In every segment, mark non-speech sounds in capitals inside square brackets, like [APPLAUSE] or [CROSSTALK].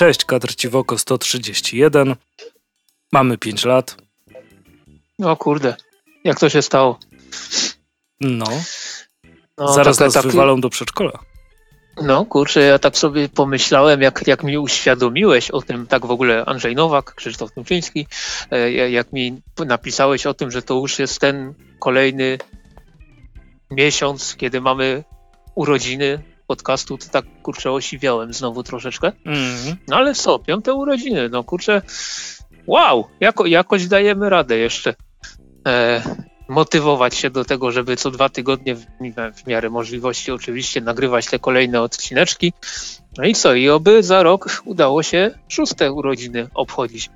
Cześć, Kadr Ciwoko 131. Mamy 5 lat. O kurde, jak to się stało? No. No, Zaraz tak- nas tak- wywalą do przedszkola. No kurczę, ja tak sobie pomyślałem, jak, jak mi uświadomiłeś o tym, tak w ogóle Andrzej Nowak, Krzysztof Tuczyński, e, jak mi napisałeś o tym, że to już jest ten kolejny miesiąc, kiedy mamy urodziny podcastu, to tak kurczę osiwiałem znowu troszeczkę. Mhm. No ale co, piąte urodziny, no kurczę, wow, jako, jakoś dajemy radę jeszcze e, motywować się do tego, żeby co dwa tygodnie w, w miarę możliwości oczywiście nagrywać te kolejne odcineczki. No i co, i oby za rok udało się szóste urodziny obchodzić.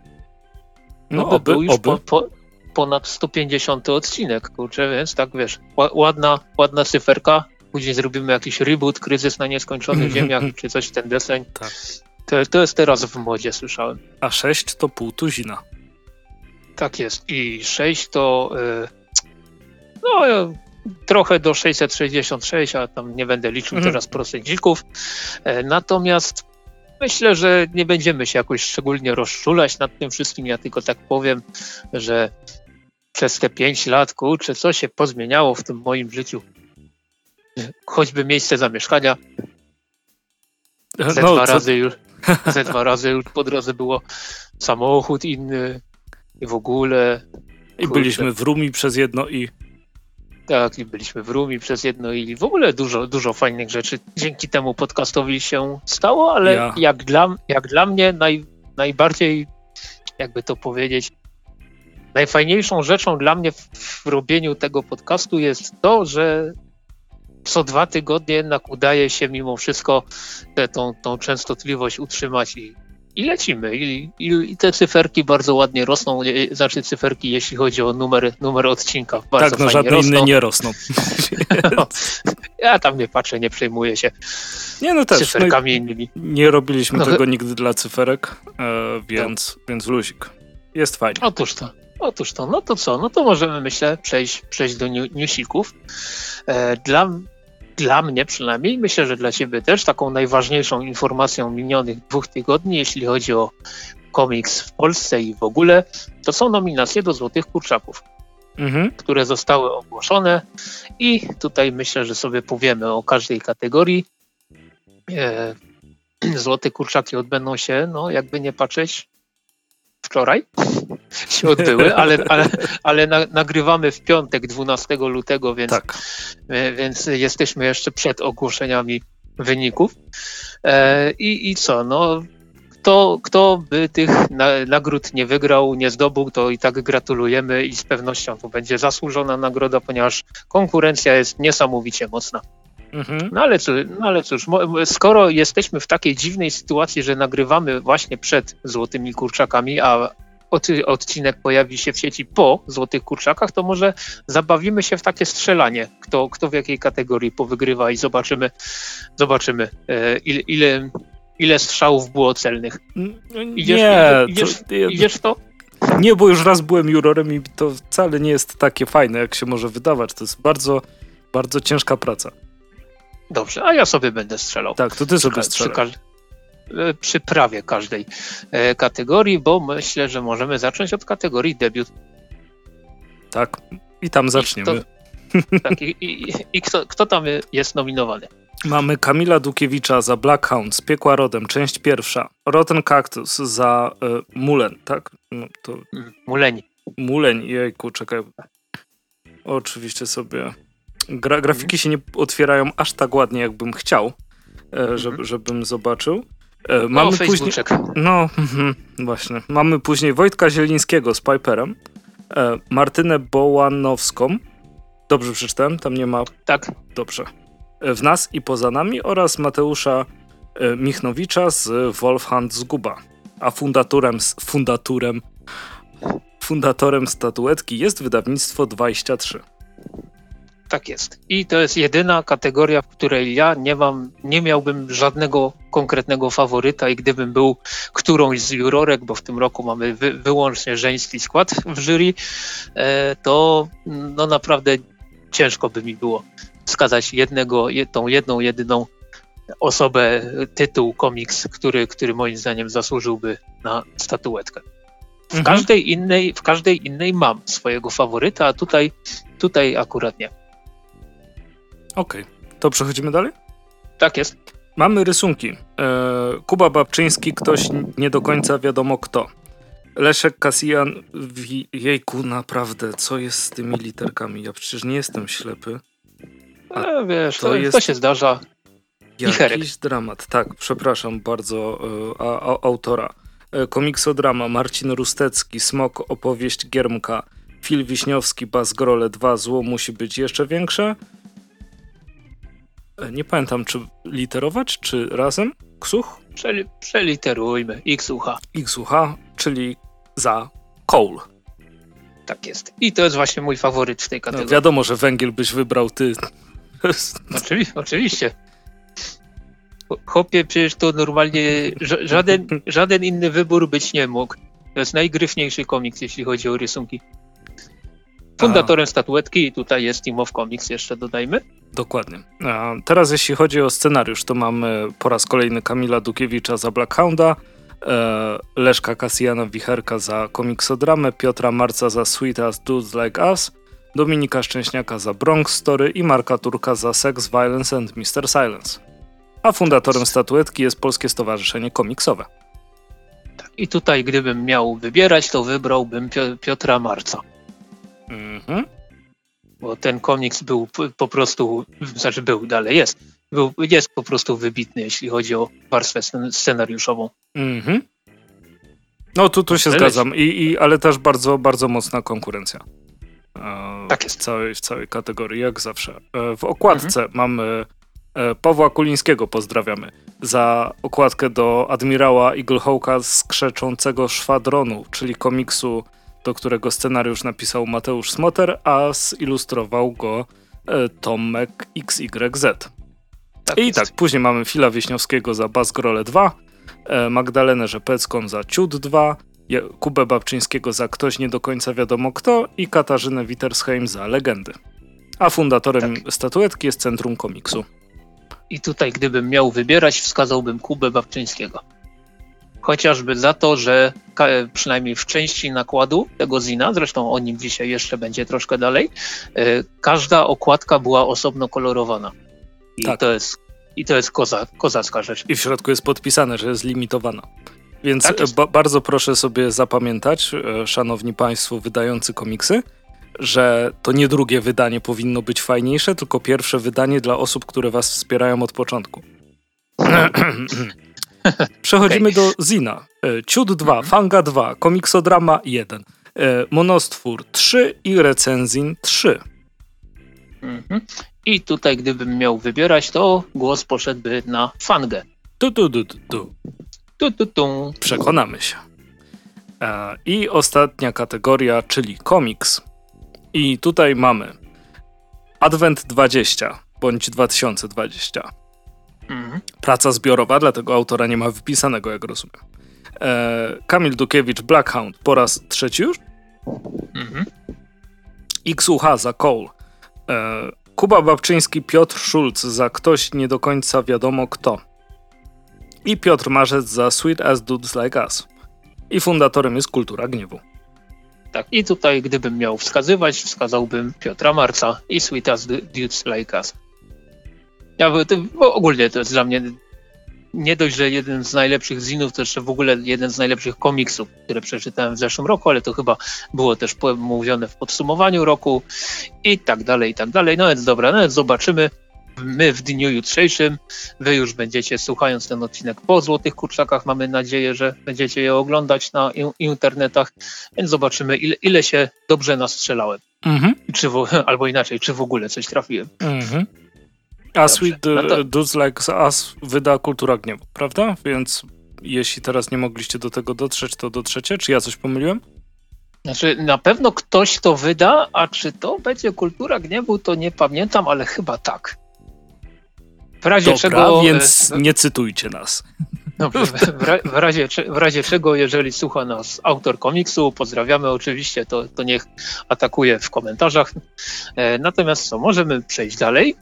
No, No, bo oby, był już oby. po, po, ponad 150 odcinek, kurczę, więc tak wiesz, ła- ładna, ładna cyferka. Później zrobimy jakiś reboot, kryzys na nieskończonych ziemiach, czy coś w ten deseń. Tak. To, to jest teraz w modzie, słyszałem. A 6 to pół tuzina. Tak jest. I 6 to y, no trochę do 666, a tam nie będę liczył Mhm. teraz procendzików. E, Natomiast myślę, że nie będziemy się jakoś szczególnie rozczulać nad tym wszystkim. Ja tylko tak powiem, że przez te 5 lat, kurczę, co się pozmieniało w tym moim życiu. Choćby miejsce zamieszkania, ze No, dwa co- razy już, ze dwa razy już po drodze było samochód inny. I w ogóle I byliśmy w Rumi przez jedno i Tak, i byliśmy w Rumi przez jedno i w ogóle dużo, dużo fajnych rzeczy. Dzięki temu podcastowi się stało, ale Ja. jak, dla, jak dla mnie naj, najbardziej, jakby to powiedzieć, najfajniejszą rzeczą dla mnie w, w robieniu tego podcastu jest to, że co dwa tygodnie jednak udaje się mimo wszystko tę tą, tą częstotliwość utrzymać i, i lecimy. I, i, I te cyferki bardzo ładnie rosną, e, znaczy cyferki, jeśli chodzi o numer, numer odcinka. Bardzo tak, no żadne rosną. inne nie rosną. [LAUGHS] Ja tam nie patrzę, nie przejmuję się Nie, no też. No, cyferkami innymi. nie robiliśmy No, tego nigdy dla cyferek, e, więc, więc luzik. Jest fajnie. Otóż to. Otóż to, no to co? No to możemy, myślę, przejść, przejść do newsików. E, Dla, dla mnie przynajmniej, myślę, że dla Ciebie też, taką najważniejszą informacją minionych dwóch tygodni, jeśli chodzi o komiks w Polsce i w ogóle, to są nominacje do Złotych Kurczaków. Mhm. które zostały ogłoszone i tutaj myślę, że sobie powiemy o każdej kategorii. E, [CLEARS THROAT] Złote kurczaki odbędą się, no jakby nie patrzeć, wczoraj się odbyły, [LAUGHS] ale, ale, ale na, nagrywamy w piątek 12 lutego, więc, Tak. e, więc jesteśmy jeszcze przed ogłoszeniami wyników. E, I, I co, no kto, kto by tych na, nagród nie wygrał, nie zdobył, to i tak gratulujemy i z pewnością to będzie zasłużona nagroda, ponieważ konkurencja jest niesamowicie mocna. Mhm. No ale, cóż, no ale cóż, skoro jesteśmy w takiej dziwnej sytuacji, że nagrywamy właśnie przed Złotymi Kurczakami, a odcinek pojawi się w sieci po Złotych Kurczakach, to może zabawimy się w takie strzelanie, kto, kto w jakiej kategorii powygrywa i zobaczymy, zobaczymy e, ile, ile, ile strzałów było celnych. Idziesz, nie, idziesz, to, ja- idziesz to? nie, bo już raz byłem jurorem i to wcale nie jest takie fajne, jak się może wydawać. To jest bardzo, bardzo ciężka praca. Dobrze, a ja sobie będę strzelał. Tak, to ty sobie Ka- przy, e, przy prawie każdej e, kategorii, bo myślę, że możemy zacząć od kategorii debiut. Tak, i tam zaczniemy. Tak, I, i, i kto, kto tam jest nominowany? Mamy Kamila Dukiewicza za Blackhound z Piekła Rodem, część pierwsza. Rotten Cactus za y, Mulen, tak? No, to Mm, Muleni. Muleń, jejku, czekaj. Oczywiście sobie... Gra, grafiki się nie otwierają aż tak ładnie, jakbym chciał, e, żeby, żebym zobaczył. E, mamy później... Facebooczek. No, mhm, właśnie. Mamy później Wojtka Zielińskiego z Piperem, e, Martynę Bołanowską. Dobrze przeczytałem? Tam nie ma Tak, Dobrze. W nas i poza nami oraz Mateusza e, Michnowicza z Wolfhand Zguba. A fundatorem, fundatorem, fundatorem statuetki jest wydawnictwo 23. tak jest. I to jest jedyna kategoria, w której ja nie mam, nie miałbym żadnego konkretnego faworyta i gdybym był którąś z jurorek, bo w tym roku mamy wy, wyłącznie żeński skład w jury, e, to no naprawdę ciężko by mi było wskazać jednego, je- tą jedną, jedyną osobę, tytuł, komiks, który, który moim zdaniem zasłużyłby na statuetkę. W, mhm. każdej innej, w każdej innej mam swojego faworyta, a tutaj, tutaj akurat nie. Okej, okay. to przechodzimy dalej? Tak jest. Mamy rysunki. E, Kuba Babczyński, ktoś nie do końca wiadomo kto. Leszek Kasjan, jejku, naprawdę, co jest z tymi literkami? Ja przecież nie jestem ślepy. E, wiesz, to, jest... to się zdarza. Jakiś dramat. Tak, przepraszam bardzo e, a, a, autora. E, komiksodrama Marcin Rustecki, Smok, opowieść Giermka, Fil Wiśniowski, Bas Grole 2, Zło musi być jeszcze większe. E, nie pamiętam, czy literować, czy razem? Ksuch? Przeli przeliterujmy. XUH. XUH, czyli za coal. Tak jest. I to jest właśnie mój faworyt w tej no, kategorii. No, wiadomo, że węgiel byś wybrał ty. [LAUGHS] Oczywi oczywiście. Chopie, przecież to normalnie żaden, żaden inny wybór być nie mógł. To jest najgryfniejszy komiks, jeśli chodzi o rysunki. Fundatorem A. statuetki tutaj jest Team of Comics, jeszcze dodajmy. Dokładnie. A teraz jeśli chodzi o scenariusz, to mamy po raz kolejny Kamila Dukiewicza za Blackhounda, e, Leszka Kasjana Wicherka za komiksodramę, Piotra Marca za Sweet As Dudes Like Us, Dominika Szczęśniaka za Bronx Story i Marka Turka za Sex, Violence and Mr. Silence. A fundatorem statuetki jest Polskie Stowarzyszenie Komiksowe. Tak, I tutaj gdybym miał wybierać, to wybrałbym Piotra Marca. Mhm. Bo ten komiks był po prostu, znaczy był, dalej jest, był, jest po prostu wybitny, jeśli chodzi o warstwę scenariuszową. Mhm. No tu, tu się zgadzam, I, i, ale też bardzo, bardzo mocna konkurencja. E, tak jest. W całej, w całej kategorii, jak zawsze. E, w okładce mhm. mamy e, Pawła Kulińskiego, pozdrawiamy, za okładkę do admirała Eaglehawka z krzeczącego szwadronu, czyli komiksu do którego scenariusz napisał Mateusz Smoter, a zilustrował go e, Tomek XYZ. Tak I jest. tak, później mamy Fila Wieśniowskiego za Basgrole 2, e, Magdalenę Rzepecką za Ciud 2, Kubę Babczyńskiego za Ktoś nie do końca wiadomo kto i Katarzynę Wittersheim za Legendy. A fundatorem tak. statuetki jest Centrum Komiksu. I tutaj, gdybym miał wybierać, wskazałbym Kubę Babczyńskiego chociażby za to, że przynajmniej w części nakładu tego zina, zresztą o nim dzisiaj jeszcze będzie troszkę dalej, e, każda okładka była osobno kolorowana. I tak. to jest, i to jest koza, kozacka rzecz. I w środku jest podpisane, że jest limitowana. Więc tak ba bardzo proszę sobie zapamiętać, e, szanowni państwo wydający komiksy, że to nie drugie wydanie powinno być fajniejsze, tylko pierwsze wydanie dla osób, które was wspierają od początku. [CLEARS THROAT] [CLEARS THROAT] Przechodzimy okay. do Zina. E, Ciud 2, mm -hmm. Fanga 2, Komiksodrama 1, e, Monostwór 3 i Recenzin 3. Mm -hmm. I tutaj gdybym miał wybierać, to głos poszedłby na Fangę. Tu, tu, tu, tu, tu. Tu, tu, tu. Przekonamy się. E, I ostatnia kategoria, czyli komiks. I tutaj mamy Advent 20 bądź 2020. Mhm. Praca zbiorowa, dlatego autora nie ma wypisanego, jak rozumiem. E, Kamil Dukiewicz, Blackhound, po raz trzeci już. Mhm. XUH za Cole. E, Kuba Babczyński, Piotr Schulz za ktoś nie do końca wiadomo kto. I Piotr Marzec za Sweet as Dudes Like Us. I fundatorem jest Kultura Gniewu. Tak, i tutaj gdybym miał wskazywać, wskazałbym Piotra Marca i Sweet as Dudes Like Us. Ja, to, ogólnie to jest dla mnie nie dość, że jeden z najlepszych zinów, to jeszcze w ogóle jeden z najlepszych komiksów, które przeczytałem w zeszłym roku, ale to chyba było też mówione w podsumowaniu roku i tak dalej, i tak dalej. No więc dobra, no więc zobaczymy. My w dniu jutrzejszym, wy już będziecie słuchając ten odcinek po Złotych Kurczakach, mamy nadzieję, że będziecie je oglądać na internetach, więc zobaczymy ile, ile się dobrze nastrzelałem. Mhm. Czy w, albo inaczej, czy w ogóle coś trafiłem. Mhm. A Sweet no to... Dudes Like Us wyda Kultura Gniewu, prawda? Więc jeśli teraz nie mogliście do tego dotrzeć, to dotrzecie. Czy ja coś pomyliłem? Znaczy, na pewno ktoś to wyda, a czy to będzie Kultura Gniewu, to nie pamiętam, ale chyba tak. W razie Dobra, czego... więc e, nie cytujcie nas. Dobrze, w, ra w, razie, w razie czego, jeżeli słucha nas autor komiksu, pozdrawiamy oczywiście, to, to niech atakuje w komentarzach. E, natomiast co, możemy przejść dalej.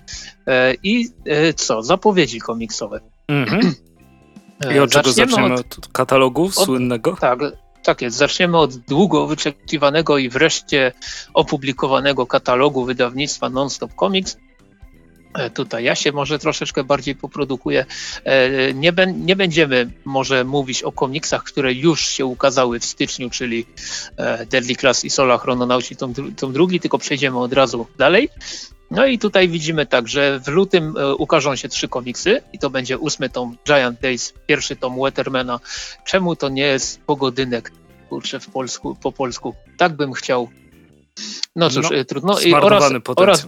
E, I e, co, zapowiedzi komiksowe. Mhm. I od czego zaczniemy? Od, od katalogu od, słynnego? Tak, tak jest. Zaczniemy od długo wyczekiwanego i wreszcie opublikowanego katalogu wydawnictwa Nonstop Comics. E, tutaj ja się może troszeczkę bardziej poprodukuję. E, nie, nie, będziemy może mówić o komiksach, które już się ukazały w styczniu, czyli e, Deadly Class i Sola Chrononauci, tom, tom drugi, tylko przejdziemy od razu dalej. No i tutaj widzimy tak, że w lutym ukażą się trzy komiksy i to będzie ósmy tom Giant Days, pierwszy tom Wettermana. Czemu to nie jest pogodynek, kurczę, w polsku, po polsku? Tak bym chciał. No cóż, no, trudno. I oraz, oraz,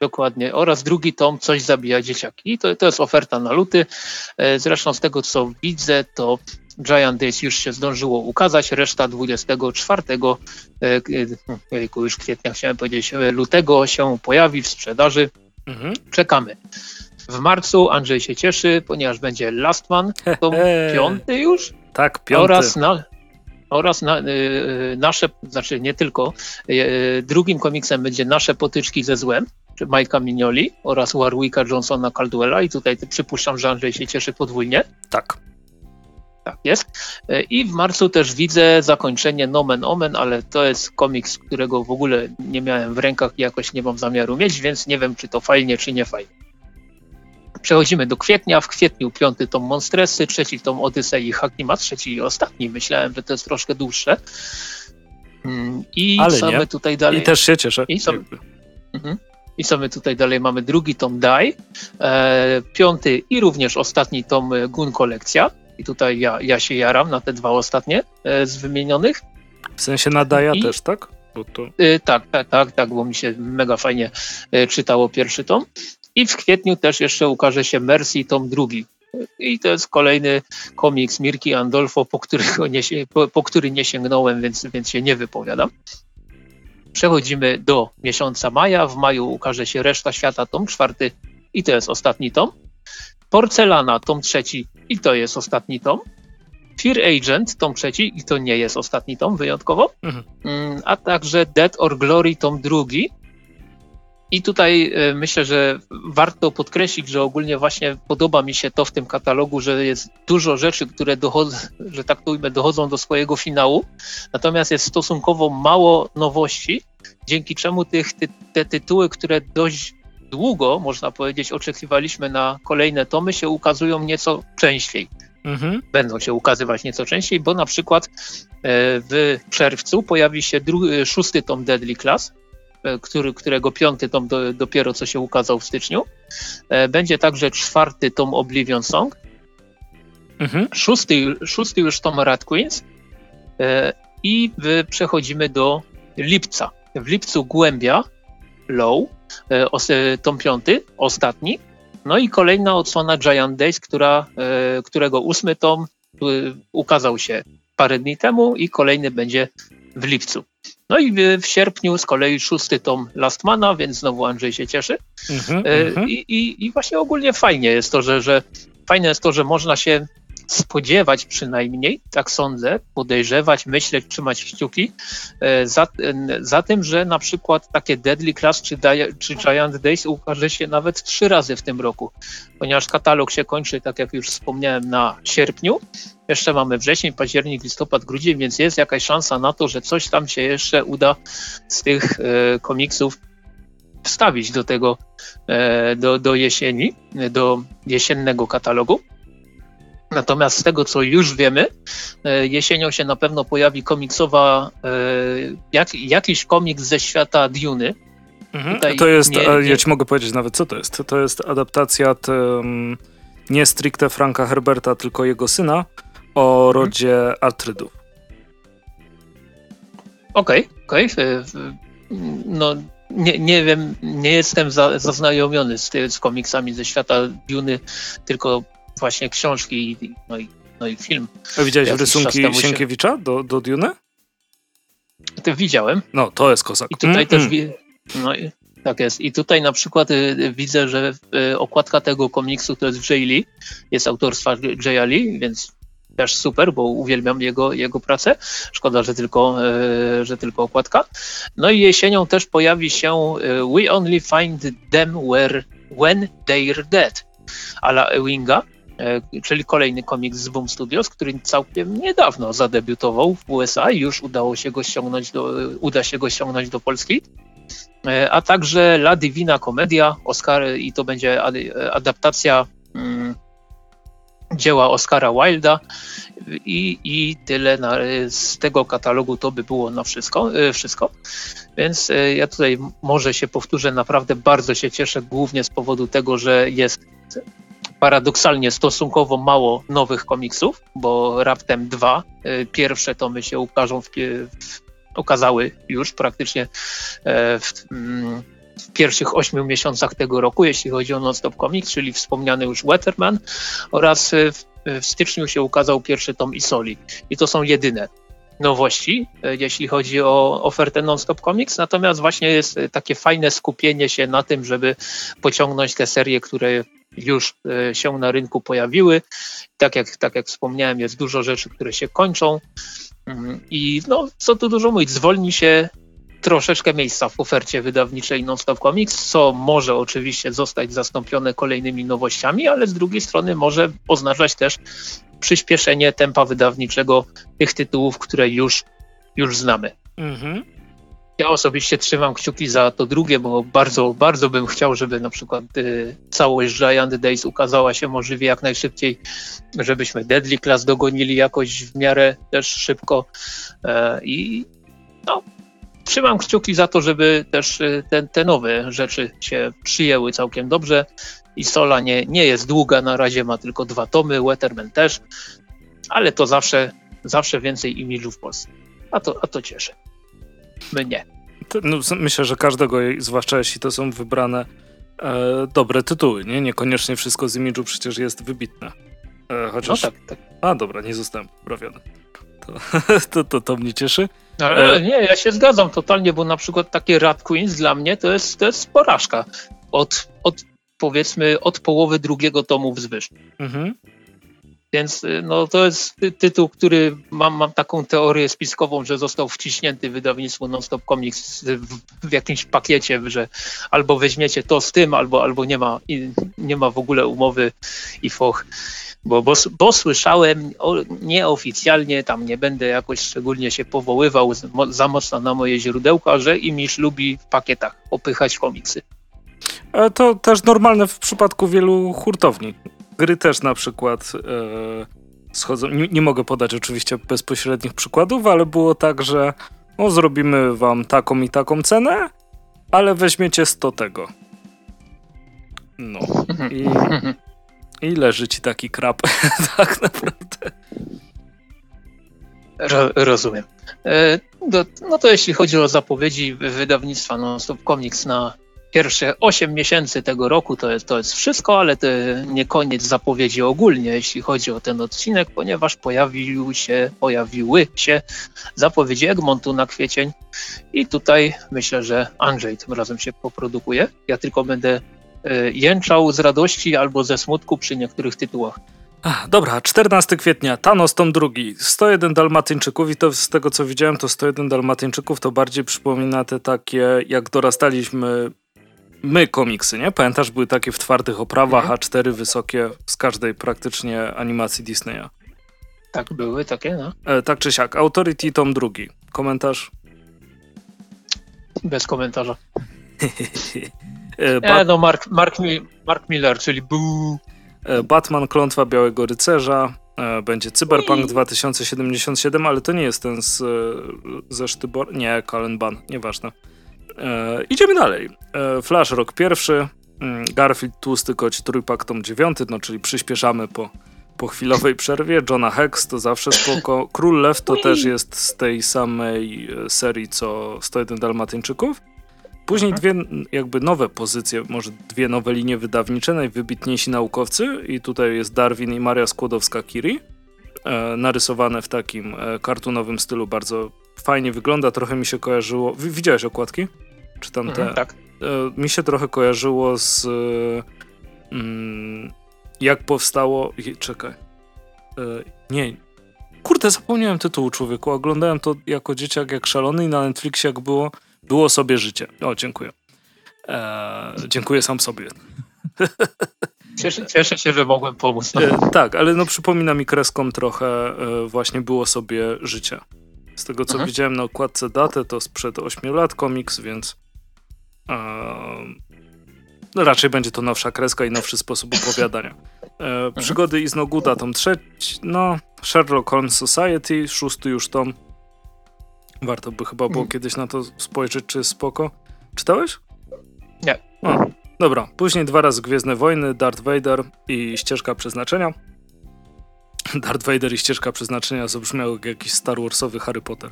Dokładnie. Oraz drugi tom Coś zabija dzieciaki. I to, to jest oferta na luty. E, zresztą z tego co widzę, to Giant Days już się zdążyło ukazać, reszta 24 e, e, już kwietnia chciałem powiedzieć, lutego się pojawi w sprzedaży. Mhm. Czekamy. W marcu Andrzej się cieszy, ponieważ będzie Last Man, to piąty już. Tak, piąty. Oraz na, oraz na, y, nasze, znaczy nie tylko, y, drugim komiksem będzie Nasze potyczki ze złem, Majka Mignoli oraz Warwicka Johnsona Caldwella i tutaj przypuszczam, że Andrzej się cieszy podwójnie. Tak. Tak jest. E, I w marcu też widzę zakończenie Nomen Omen, ale to jest komiks, którego w ogóle nie miałem w rękach i jakoś nie mam zamiaru mieć, więc nie wiem, czy to fajnie, czy nie fajnie. Przechodzimy do kwietnia. W kwietniu piąty tom Monstresy, trzeci tom Odysei i Hakima, trzeci i ostatni. Myślałem, że to jest troszkę dłuższe. Mm, I Ale co nie. tutaj dalej? I też się cieszę. I co... mhm. I co my tutaj dalej mamy? Drugi tom Dai, e, piąty i również ostatni tom e, Gun Kolekcja. I tutaj ja, ja się jaram na te dwa ostatnie e, z wymienionych. W sensie na Daja I, też, tak? To... E, tak, tak, tak, tak, bo mi się mega fajnie e, czytało pierwszy tom. I w kwietniu też jeszcze ukaże się Mercy, tom drugi. I to jest kolejny komiks Mirki Andolfo, po, którego nie, po, po który nie sięgnąłem, więc, więc się nie wypowiadam. Przechodzimy do miesiąca maja. W maju ukaże się Reszta Świata, tom czwarty i to jest ostatni tom. Porcelana, tom trzeci i to jest ostatni tom. Fear Agent, tom trzeci i to nie jest ostatni tom wyjątkowo. Mhm. Mm, a także Dead or Glory, tom drugi. I tutaj e, myślę, że warto podkreślić, że ogólnie właśnie podoba mi się to w tym katalogu, że jest dużo rzeczy, które dochodzą, że tak to ujmę, dochodzą do swojego finału, natomiast jest stosunkowo mało nowości, dzięki czemu tych, ty, te tytuły, które dość długo, można powiedzieć, oczekiwaliśmy na kolejne tomy, się ukazują nieco częściej. Mhm. Będą się ukazywać nieco częściej, bo na przykład e, w czerwcu pojawi się drugi, szósty tom Deadly Class, E, który, którego piąty tom do, dopiero co się ukazał w styczniu. E, będzie także czwarty tom Oblivion Song. Mhm. Szósty, szósty już tom Rat Queens. E, I przechodzimy do lipca. W lipcu Głębia, Low, tom piąty, ostatni. No i kolejna odsłona Giant Days, która, którego ósmy tom ukazał się parę dni temu i kolejny będzie w lipcu. No i w sierpniu z kolei szósty tom Lastmana, więc znowu Andrzej się cieszy. Mm-hmm, mm-hmm. I, i, I, właśnie ogólnie fajnie jest to, że, że fajne jest to, że można się spodziewać przynajmniej, tak sądzę, podejrzewać, myśleć, trzymać kciuki e, za, za tym, że na przykład takie Deadly Class czy, czy Giant Days ukaże się nawet trzy razy w tym roku, ponieważ katalog się kończy, tak jak już wspomniałem, na sierpniu. Jeszcze mamy wrzesień, październik, listopad, grudzień, więc jest jakaś szansa na to, że coś tam się jeszcze uda z tych e, komiksów wstawić do tego, e, do, do jesieni, do jesiennego katalogu. Natomiast z tego, co już wiemy, e, jesienią się na pewno pojawi komiksowa, e, jak, jakiś komiks ze świata Duny. Mhm. To jest, nie, nie... ja ci mogę powiedzieć nawet, co to jest. To jest adaptacja um, nie stricte Franka Herberta, tylko jego syna o mhm. rodzie mhm. Artrydów. Okej, okay, okej. Okay. No, nie, nie wiem, nie jestem za, zaznajomiony z, z komiksami ze świata Duny, tylko właśnie książki no i, no i film. A widziałeś rysunki Sienkiewicza do, do Dune? To widziałem. No, to jest kozak. I tutaj mm, też mm. no, Tak jest. I tutaj na przykład y, widzę, że y, okładka tego komiksu to jest Jay Lee, jest autorstwa Jaya Lee, więc też super, bo uwielbiam jego, jego pracę. Szkoda, że tylko, y, że tylko okładka. No i jesienią też pojawi się y, We Only Find Them where, When They're Dead, ala Ewinga, y, czyli kolejny komiks z Boom Studios, który całkiem niedawno zadebiutował w USA i już udało się go ściągnąć do, uda się go ściągnąć do Polski. E, a także La Divina Comedia, Oscar, i to będzie adaptacja mm, dzieła Oscara Wilda i, i tyle na, z tego katalogu to by było na wszystko, e, wszystko. Więc e, ja tutaj może się powtórzę, naprawdę bardzo się cieszę, głównie z powodu tego, że jest paradoksalnie stosunkowo mało nowych komiksów, bo raptem dwa. Pierwsze tomy się ukażą w, w okazały już praktycznie e, w, mm, w pierwszych ośmiu miesiącach tego roku, jeśli chodzi o Non-Stop Comics, czyli wspomniany już Weatherman oraz e, w, w styczniu się ukazał pierwszy tom Isoli. I to są jedyne nowości, e, jeśli chodzi o ofertę Non-Stop Comics, natomiast właśnie jest takie fajne skupienie się na tym, żeby pociągnąć te serie, które już się na rynku pojawiły. Tak jak, tak jak wspomniałem, jest dużo rzeczy, które się kończą. Mhm. I no, co tu dużo mówić, zwolni się troszeczkę miejsca w ofercie wydawniczej Non-Stop Comics, co może oczywiście zostać zastąpione kolejnymi nowościami, ale z drugiej strony może oznaczać też przyspieszenie tempa wydawniczego tych tytułów, które już, już znamy. Mhm. Ja osobiście trzymam kciuki za to drugie, bo bardzo, bardzo bym chciał, żeby na przykład y, całość Giant Days ukazała się możliwie jak najszybciej, żebyśmy Deadly Class dogonili jakoś w miarę też szybko e, i no, trzymam kciuki za to, żeby też y, te, te nowe rzeczy się przyjęły całkiem dobrze. I Sola nie, nie jest długa, na razie ma tylko dwa tomy, Weatherman też, ale to zawsze, zawsze więcej imidżu w Polsce. A to, a to cieszy mnie. No, myślę, że każdego, zwłaszcza jeśli to są wybrane e, dobre tytuły, nie? Niekoniecznie wszystko z imidżu przecież jest wybitne. E, chociaż... No tak, tak. A dobra, nie zostałem poprawiony. To, [LAUGHS] to, to, to mnie cieszy. Ale e... nie, ja się zgadzam totalnie, bo na przykład takie Rat Queens dla mnie to jest, to jest porażka. Od, od powiedzmy od połowy drugiego tomu wzwyż. Mhm. Więc y, no, to jest tytuł, który mam, mam taką teorię spiskową, że został wciśnięty w wydawnictwo Non-Stop Comics w, w, jakimś pakiecie, że albo weźmiecie to z tym, albo, albo nie, ma, nie ma w ogóle umowy i foch. Bo, bo, bo słyszałem o, nieoficjalnie, tam nie będę jakoś szczególnie się powoływał za mocno na moje źródełka, że Imisz lubi w pakietach opychać komiksy. E, to też normalne w przypadku wielu hurtowni gry też na przykład e, schodzą. Nie, nie, mogę podać oczywiście bezpośrednich przykładów, ale było tak, że no, zrobimy wam taką i taką cenę, ale weźmiecie 100 tego. No. I, i leży ci taki krab, [LAUGHS] tak naprawdę. Ro, rozumiem. E, no, no, to jeśli chodzi o zapowiedzi wydawnictwa No Stop Comics na pierwsze 8 miesięcy tego roku to jest, to jest wszystko, ale to nie koniec zapowiedzi ogólnie, jeśli chodzi o ten odcinek, ponieważ pojawił się, pojawiły się zapowiedzi Egmontu na kwiecień i tutaj myślę, że Andrzej tym razem się poprodukuje. Ja tylko będę y, jęczał z radości albo ze smutku przy niektórych tytułach. Ach, dobra, 14 kwietnia, Thanos tom drugi, 101 Dalmatyńczyków i to z tego co widziałem, to 101 Dalmatyńczyków to bardziej przypomina te takie, jak dorastaliśmy my komiksy, nie? Pamiętasz, były takie w twardych oprawach, mhm. A4 wysokie z każdej praktycznie animacji Disneya. Tak, były takie, no. E, tak czy siak. Authority tom drugi. Komentarz? Bez komentarza. [LAUGHS] e, ba- no, Mark, Mark, Mark Miller, czyli Boo. E, Batman, Klątwa Białego Rycerza. E, będzie Cyberpunk 2077, ale to nie jest ten z, e, ze Sztybor... Nie, Kalen Ban, nieważne. E, idziemy dalej. E, Flash Rock pierwszy, mm, Garfield tłusty koć trójpak tom dziewiąty, no czyli przyspieszamy po, po chwilowej przerwie. Johna Hex to zawsze spoko. Król Lew to też jest z tej samej e, serii co 101 Dalmatyńczyków. Później dwie jakby nowe pozycje, może dwie nowe linie wydawnicze, najwybitniejsi naukowcy i tutaj jest Darwin i Maria Skłodowska-Curie, e, narysowane w takim e, kartunowym stylu, bardzo fajnie wygląda, trochę mi się kojarzyło. Widziałeś okładki? Czy tam te? Mhm, tak. mi się trochę kojarzyło z mm, jak powstało... Czekaj. Nie, Kurde, zapomniałem tytułu człowieku. Oglądałem to jako dzieciak, jak szalony i na Netflixie jak było, było sobie życie. O, dziękuję. Eee, dziękuję sam sobie. Cieszę, cieszę, się, że mogłem pomóc. E, tak, ale no przypomina mi kreską trochę e, właśnie było sobie życie. Z tego co mhm. widziałem na okładce datę, to sprzed 8 lat komiks, więc e, no raczej będzie to nowsza kreska i nowszy sposób opowiadania. E, mhm. przygody Iznoguda, tom trzeci, no Sherlock Holmes Society, szósty już tom. Warto by chyba było mhm. kiedyś na to spojrzeć, czy spoko. Czytałeś? Nie. O, dobra, później dwa razy Gwiezdne Wojny, Darth Vader i Ścieżka Przeznaczenia. Darth Vader i Ścieżka Przeznaczenia zabrzmiały jak jakiś Star Warsowy Harry Potter.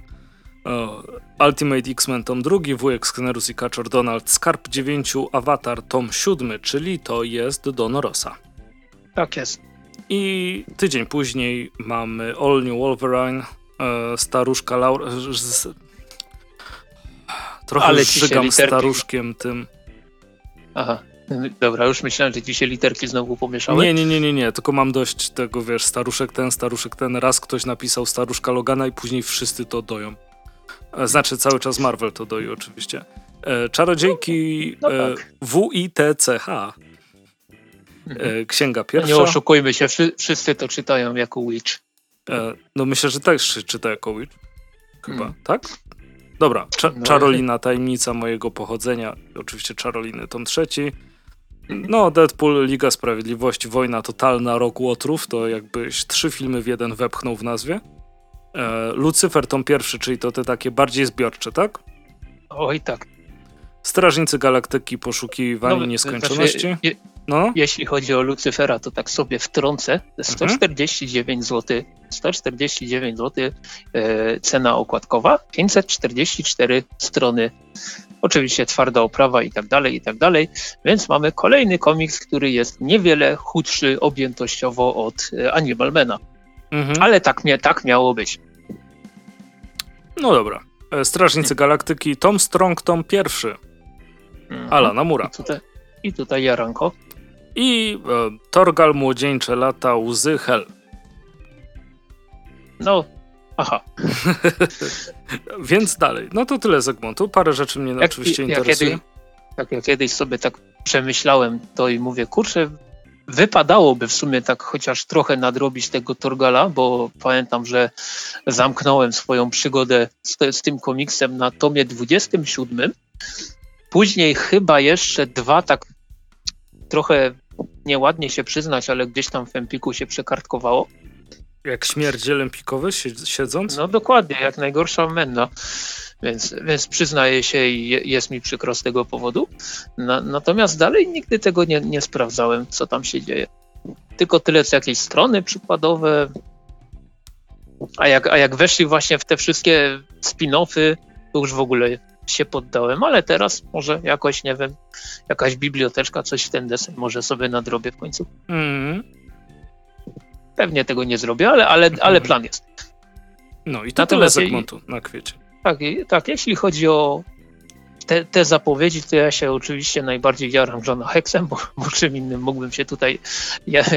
Ultimate X-Men tom drugi, Wujek Sknerus i Kaczor Donald, Skarb 9, Avatar tom siódmy, czyli to jest Don Rosa. Tak jest. I tydzień później mamy All New Wolverine, e, staruszka Laura... Trochę Ale żygam staruszkiem tym. Aha. Dobra, już myślałem, że ci się literki znowu pomieszały. Nie, nie, nie, nie, nie, tylko mam dość tego, wiesz, staruszek ten, staruszek ten. Raz ktoś napisał staruszka Logana i później wszyscy to doją. E, znaczy cały czas Marvel to doi oczywiście. E, czarodziejki no tak. WITCH. Mhm. Księga pierwsza. Nie oszukujmy się, wszyscy to czytają jako Witch. No myślę, że też czyta jako Witch. Chyba, hmm. tak? Dobra, Cza no, Czarolina, tajemnica mojego pochodzenia. Oczywiście Czaroliny, tom trzeci. No, Deadpool, Liga Sprawiedliwości, Wojna Totalna, Rok Łotrów, to jakbyś trzy filmy w jeden wepchnął w nazwie. E, Lucyfer tom pierwszy, czyli to te takie bardziej zbiorcze, tak? Oj, tak. Strażnicy Galaktyki, poszukiwani no, nieskończoności. Znaczy, je, no? Jeśli chodzi o Lucyfera, to tak sobie wtrącę. 149 zł, 149 zł e, cena okładkowa, 544 strony. Oczywiście twarda oprawa i tak dalej, i tak dalej. Więc mamy kolejny komiks, który jest niewiele chudszy objętościowo od e, Animalmana. Mhm. Ale tak, tak miało być. No dobra. E, Strażnicy Galaktyki, Tom Strong, tom pierwszy. Mhm. Alana Mura. I tutaj, I tutaj Jaranko. I e, Torgal Młodzieńcze lata łzy Hel. No, aha. [LAUGHS] Więc dalej. No to tyle segmentu. Parę rzeczy mnie jak, oczywiście ja interesuje. Kiedy, jak ja kiedyś sobie tak przemyślałem to i mówię, kurczę, wypadałoby w sumie tak chociaż trochę nadrobić tego Torgala, bo pamiętam, że zamknąłem swoją przygodę z, z tym komiksem na tomie 27. Później chyba jeszcze dwa tak trochę nieładnie się przyznać, ale gdzieś tam w Empiku się przekartkowało. Jak śmierdziel empikowy siedząc? No dokładnie, jak najgorsza menna. Więc, więc przyznaję się i jest mi przykro z tego powodu. Na, natomiast dalej nigdy tego nie, nie sprawdzałem, co tam się dzieje. Tylko tyle co jakieś strony przykładowe. A jak, a jak weszli właśnie w te wszystkie spin-offy, to już w ogóle się poddałem, ale teraz może jakoś, nie wiem, jakaś biblioteczka, coś w ten desen może sobie nadrobię w końcu. Mm. Pewnie tego nie zrobię, ale, ale, ale mhm. plan jest. No i to Natomiast tyle segmentu na kwiecie. Tak, tak, jeśli chodzi o te, te, zapowiedzi, to ja się oczywiście najbardziej jaram Johna Hexem, bo, bo czym innym mógłbym się tutaj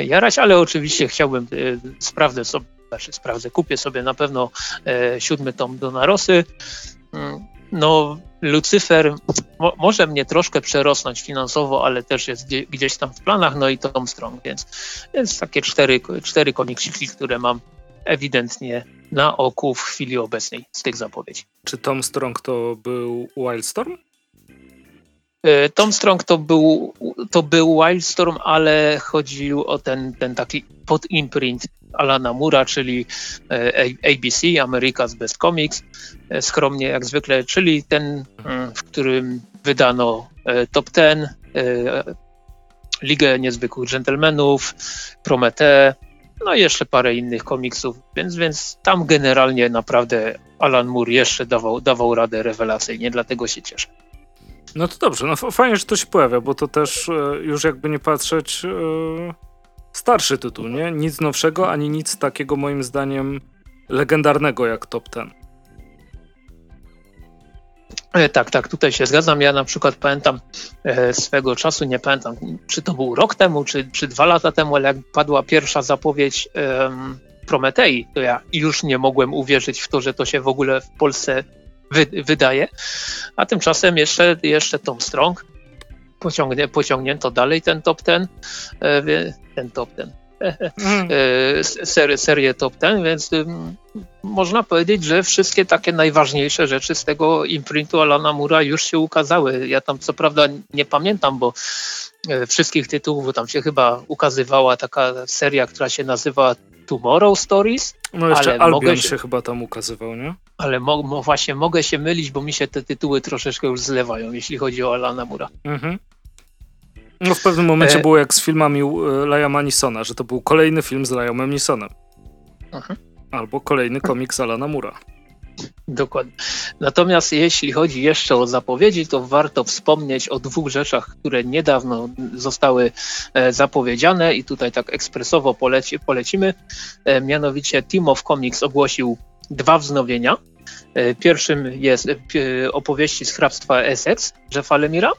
jarać, ale oczywiście chciałbym, y, sprawdzę sobie, znaczy sprawdzę, kupię sobie na pewno e, siódmy tom Donarosy. Mm, no, Lucyfer mo, może mnie troszkę przerosnąć finansowo, ale też jest gdzie, gdzieś tam w planach, no i Tom Strong, więc, więc takie cztery, cztery komiksiki, które mam ewidentnie na oku w chwili obecnej z tych zapowiedzi. Czy Tom Strong to był Wildstorm? E, Tom Strong to był, to był Wildstorm, ale chodził o ten, ten taki podimprint Alana Mura, czyli e, ABC, America's Best Comics, e, skromnie jak zwykle, czyli ten, mm, w którym wydano Top Ten, Ligę Niezwykłych Gentlemanów, Prometee, no i jeszcze parę innych komiksów, więc, więc tam generalnie naprawdę Alan Moore jeszcze dawał, dawał radę rewelacyjnie, dlatego się cieszę. No to dobrze, no fajnie, że to się pojawia, bo to też e, już jakby nie patrzeć e, starszy tytuł, nie? Nic nowszego, ani nic takiego moim zdaniem legendarnego jak Top Ten. E, tak, tak, tutaj się zgadzam. Ja na przykład pamiętam e, swego czasu, nie pamiętam, czy to był rok temu, czy, czy dwa lata temu, ale jak padła pierwsza zapowiedź um, Prometei, to ja już nie mogłem uwierzyć w to, że to się w ogóle w Polsce wy, wydaje. A tymczasem jeszcze, jeszcze Tom Strong pociągnie, pociągnięto dalej ten top ten, e, ten top ten, mm. serię, serię top ten, więc można powiedzieć, że wszystkie takie najważniejsze rzeczy z tego imprintu Alana Mura już się ukazały. Ja tam co prawda nie pamiętam, bo e, wszystkich tytułów, bo tam się chyba ukazywała taka seria, która się nazywa Tomorrow Stories. No jeszcze ale Albion się, się, chyba tam ukazywał, nie? Ale mo, mo, właśnie mogę się mylić, bo mi się te tytuły troszeczkę już zlewają, jeśli chodzi o Alana Mura. Mhm. No w pewnym momencie e... było jak z filmami e, Liama Manisona, że to był kolejny film z Liamem Nisonem. Mhm. Albo kolejny komiks Alana Mura. Dokładnie. Natomiast jeśli chodzi jeszcze o zapowiedzi, to warto wspomnieć o dwóch rzeczach, które niedawno zostały e, zapowiedziane i tutaj tak ekspresowo poleci, polecimy. E, mianowicie Team of Comics ogłosił dwa wznowienia. Pierwszym jest opowieści z hrabstwa Essex Jeffa Lemira,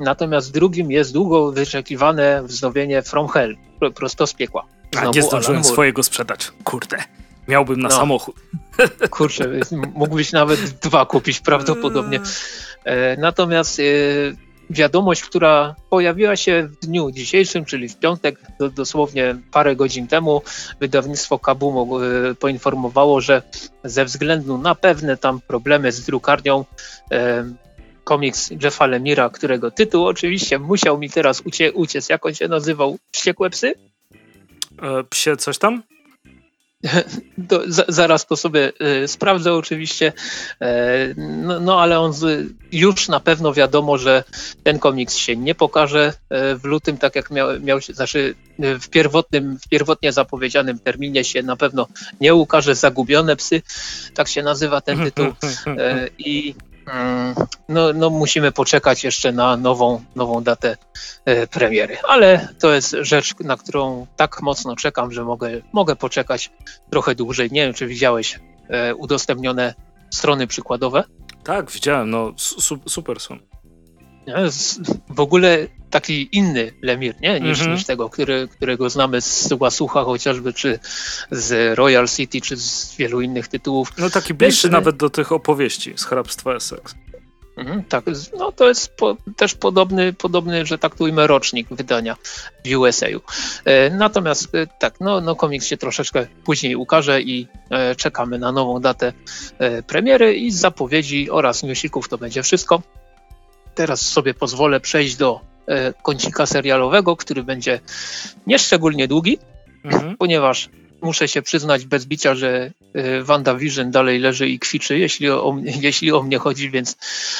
Natomiast drugim jest długo wyczekiwane wznowienie From Hell, prosto z piekła. Znowu A nie zdążyłem swojego sprzedać. Kurde, miałbym na no. samochód. [LAUGHS] Kurczę, mógłbyś nawet dwa kupić prawdopodobnie. E, natomiast e, wiadomość, która pojawiła się w dniu dzisiejszym, czyli w piątek, dosłownie parę godzin temu, wydawnictwo Kabumo e, poinformowało, że ze względu na pewne tam problemy z drukarnią komiks Jeffa Lemira, którego tytuł oczywiście musiał mi teraz ucie uciec. Jak on się nazywał? Wściekłe psy? E, psie coś tam? [LAUGHS] Za, zaraz to sobie y, sprawdzę oczywiście, e, no, no, ale on z, już na pewno wiadomo, że ten komiks się nie pokaże e, w lutym, tak jak miał, miał się, znaczy w pierwotnym, w pierwotnie zapowiedzianym terminie się na pewno nie ukaże Zagubione Psy, tak się nazywa ten tytuł [LAUGHS] i no, no musimy poczekać jeszcze na nową, nową datę e, premiery. Ale to jest rzecz, na którą tak mocno czekam, że mogę, mogę poczekać trochę dłużej. Nie wiem, czy widziałeś e, udostępnione strony przykładowe? Tak, widziałem. No, su super są w ogóle taki inny Lemir, nie? Niż, mm -hmm. niż tego, który, którego znamy z Łasucha chociażby, czy z Royal City, czy z wielu innych tytułów. No taki bliższy Więc, nawet do tych opowieści z hrabstwa Essex. Mhm, tak, no to jest po, też podobny, podobny, że tak tu ujmę, rocznik wydania w USA. E, natomiast e, tak, no, no komiks się troszeczkę później ukaże i e, czekamy na nową datę e, premiery i zapowiedzi oraz newsików to będzie wszystko. Teraz sobie pozwolę przejść do e, kącika serialowego, który będzie nieszczególnie długi, mhm. ponieważ muszę się przyznać bez bicia, że e, WandaVision dalej leży i kwiczy, jeśli o, [LAUGHS] jeśli o mnie chodzi, więc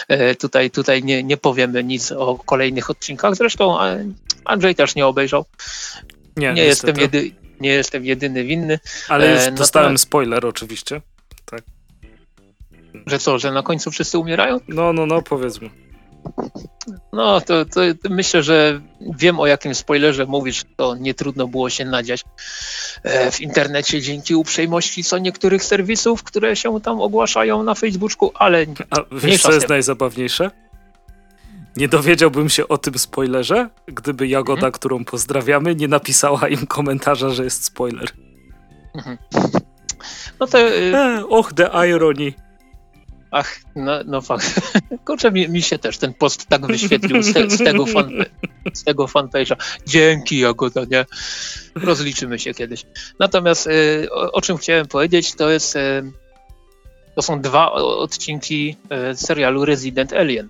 e, tutaj, tutaj nie, nie powiemy nic o kolejnych odcinkach. Zresztą Andrzej też nie obejrzał. Nie, nie jestem, jedy, nie jestem jedyny winny. Ale już dostałem spoiler oczywiście. Tak. Że co, że na końcu wszyscy umierają? No, no, no, powiedzmy. No, to, to, to, myślę, że wiem o jakim spoilerze mówisz, to nie trudno było się nadziać e, w internecie dzięki uprzejmości co niektórych serwisów, które się tam ogłaszają na Facebooku, ale... A wiesz, co jest najzabawniejsze? Nie dowiedziałbym się o tym spoilerze, gdyby Jagoda, mhm. którą pozdrawiamy, nie napisała im komentarza, że jest spoiler. Mhm. No to... Y, e, och, the irony. Ach, no, no fakt. [LAUGHS] Kurczę, mi, mi, się też ten post tak wyświetlił z, te, z tego, fan, z tego fanpage'a. Dzięki, Jagoda, nie? Rozliczymy się kiedyś. Natomiast y, o, o, czym chciałem powiedzieć, to jest y, to są dwa odcinki y, serialu Resident Alien.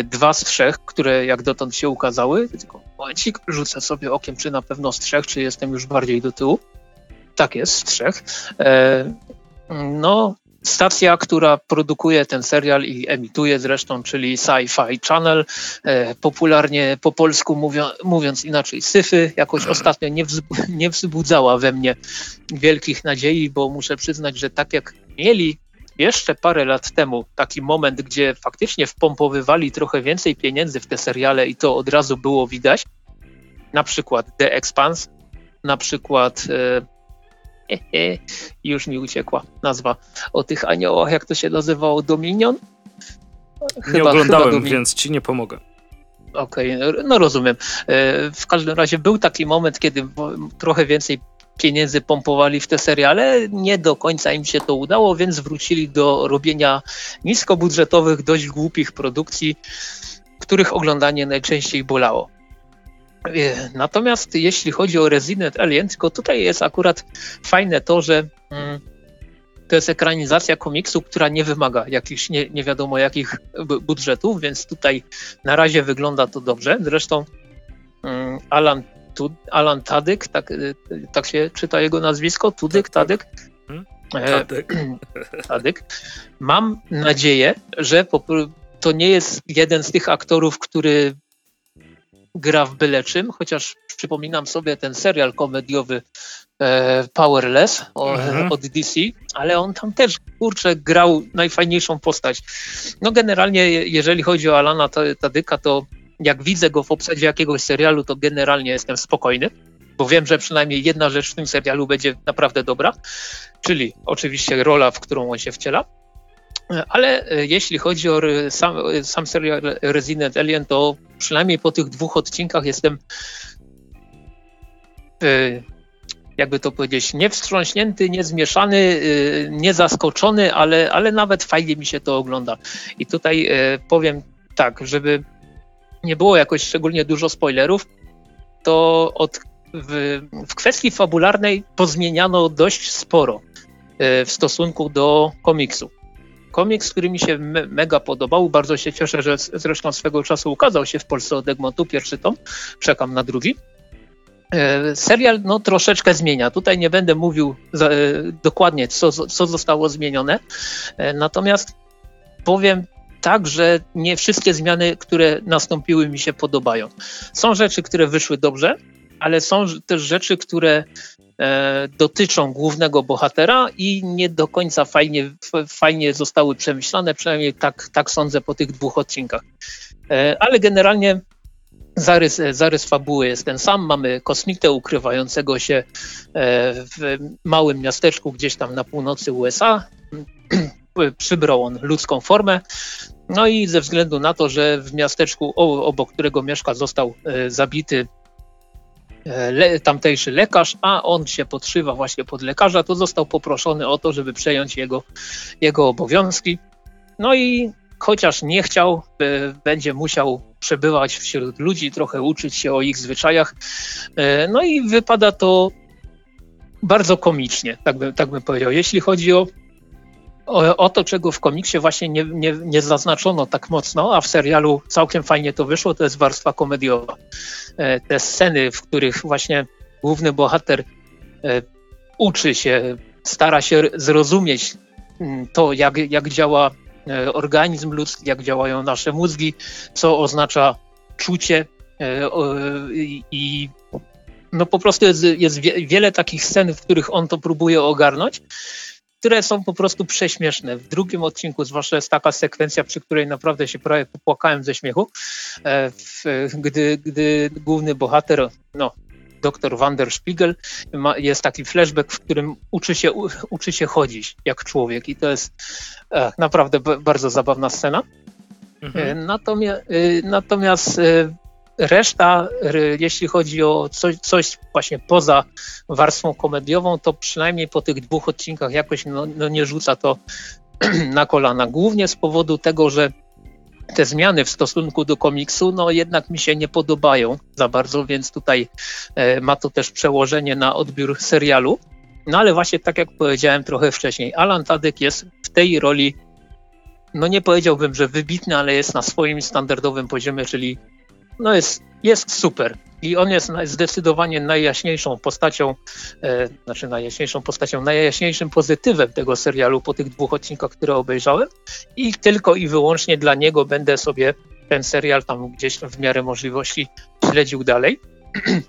Y, dwa z trzech, które jak dotąd się ukazały. Tylko momencik, rzucę sobie okiem, czy na pewno z trzech, czy jestem już bardziej do tyłu. Tak jest, z trzech. Y, no, Stacja, która produkuje ten serial i emituje zresztą, czyli Sci-Fi Channel, e, popularnie po polsku mówią, mówiąc inaczej syfy, jakoś ostatnio nie, nie wzbudzała we mnie wielkich nadziei, bo muszę przyznać, że tak jak mieli jeszcze parę lat temu taki moment, gdzie faktycznie wpompowywali trochę więcej pieniędzy w te seriale i to od razu było widać, na przykład The Expanse, na przykład e, już mi uciekła nazwa o tych aniołach, jak to się nazywało, Dominion. Chyba, nie oglądałem, więc ci nie pomogę. Okej, okay, no rozumiem. E, w każdym razie był taki moment, kiedy trochę więcej pieniędzy pompowali w te seriale. Nie do końca im się to udało, więc wrócili do robienia niskobudżetowych, dość głupich produkcji, których oglądanie najczęściej bolało. E, natomiast jeśli chodzi o Resident Alien, tylko tutaj jest akurat fajne to, że mm, to jest ekranizacja komiksu, która nie wymaga jakichś nie, nie wiadomo jakich budżetów, więc tutaj na razie wygląda to dobrze. Zresztą mm, Alan, tu, Alan Tadyk, tak, y, tak się czyta jego nazwisko, Tudyk. Tadyk. Tadyk. Tadyk. Mam nadzieję, że to nie jest jeden z tych aktorów, który gra w byle czym, chociaż przypominam sobie ten serial komediowy e, Powerless o, mhm. od DC, ale on tam też, kurczę, grał najfajniejszą postać. No generalnie, jeżeli chodzi o Alana Tadyka, to jak widzę go w obsadzie jakiegoś serialu, to generalnie jestem spokojny, bo wiem, że przynajmniej jedna rzecz w tym serialu będzie naprawdę dobra, czyli oczywiście rola, w którą on się wciela. Ale e, jeśli chodzi o sam, sam serial Resident Alien, to przynajmniej po tych dwóch odcinkach jestem e, jakby to powiedzieć, nie wstrząśnięty, nie zmieszany, e, nie zaskoczony, ale, ale nawet fajnie mi się to ogląda. I tutaj powiem tak, żeby nie było jakoś szczególnie dużo spoilerów, to od, w, w kwestii fabularnej pozmieniano dość sporo w stosunku do komiksu komiks, który mi się me mega podobał. Bardzo się cieszę, że zresztą swego czasu ukazał się w Polsce od Egmontu, pierwszy tom. Czekam na drugi. E, serial no, troszeczkę zmienia. Tutaj nie będę mówił za, e, dokładnie, co, co zostało zmienione. E, natomiast powiem tak, że nie wszystkie zmiany, które nastąpiły, mi się podobają. Są rzeczy, które wyszły dobrze, ale są też rzeczy, które dotyczą głównego bohatera i nie do końca fajnie, fajnie zostały przemyślane, przynajmniej tak, tak sądzę po tych dwóch odcinkach. E, ale generalnie zarys, zarys fabuły jest ten sam. Mamy kosmitę ukrywającego się e, w małym miasteczku gdzieś tam na północy USA. [CLEARS THROAT] Przybrał on ludzką formę. No i ze względu na to, że w miasteczku, obok którego mieszka, został zabity le, tamtejszy lekarz, a on się podszywa właśnie pod lekarza, to został poproszony o to, żeby przejąć jego, jego obowiązki. No i chociaż nie chciał, e, będzie musiał przebywać wśród ludzi, trochę uczyć się o ich zwyczajach. E, no i wypada to bardzo komicznie, tak bym, tak bym powiedział. Jeśli chodzi o o, o, to, czego w komiksie właśnie nie, nie, nie, zaznaczono tak mocno, a w serialu całkiem fajnie to wyszło, to jest warstwa komediowa. E, te sceny, w których właśnie główny bohater e, uczy się, stara się zrozumieć mm, to, jak, jak działa e, organizm ludzki, jak działają nasze mózgi, co oznacza czucie i no po prostu jest, jest wiele takich scen, w których on to próbuje ogarnąć które są po prostu prześmieszne. W drugim odcinku, zwłaszcza jest taka sekwencja, przy której naprawdę się prawie popłakałem ze śmiechu, e, gdy, gdy główny bohater, no, dr Wander Spiegel, ma, jest taki flashback, w którym uczy się, uczy się chodzić jak człowiek i to jest e, naprawdę bardzo zabawna scena. Mhm. E, natomiast, natomiast Reszta, jeśli chodzi o coś, coś, właśnie poza warstwą komediową, to przynajmniej po tych dwóch odcinkach jakoś no, no nie rzuca to [CLEARS THROAT] na kolana. Głównie z powodu tego, że te zmiany w stosunku do komiksu, no jednak mi się nie podobają za bardzo, więc tutaj e, ma to też przełożenie na odbiór serialu. No ale właśnie tak jak powiedziałem trochę wcześniej, Alan Tadyk jest w tej roli, no nie powiedziałbym, że wybitny, ale jest na swoim standardowym poziomie, czyli no jest, jest super. I on jest zdecydowanie najjaśniejszą postacią, e, znaczy najjaśniejszą postacią, najjaśniejszym pozytywem tego serialu po tych dwóch odcinkach, które obejrzałem. I tylko i wyłącznie dla niego będę sobie ten serial tam gdzieś w miarę możliwości śledził dalej. [CLEARS THROAT]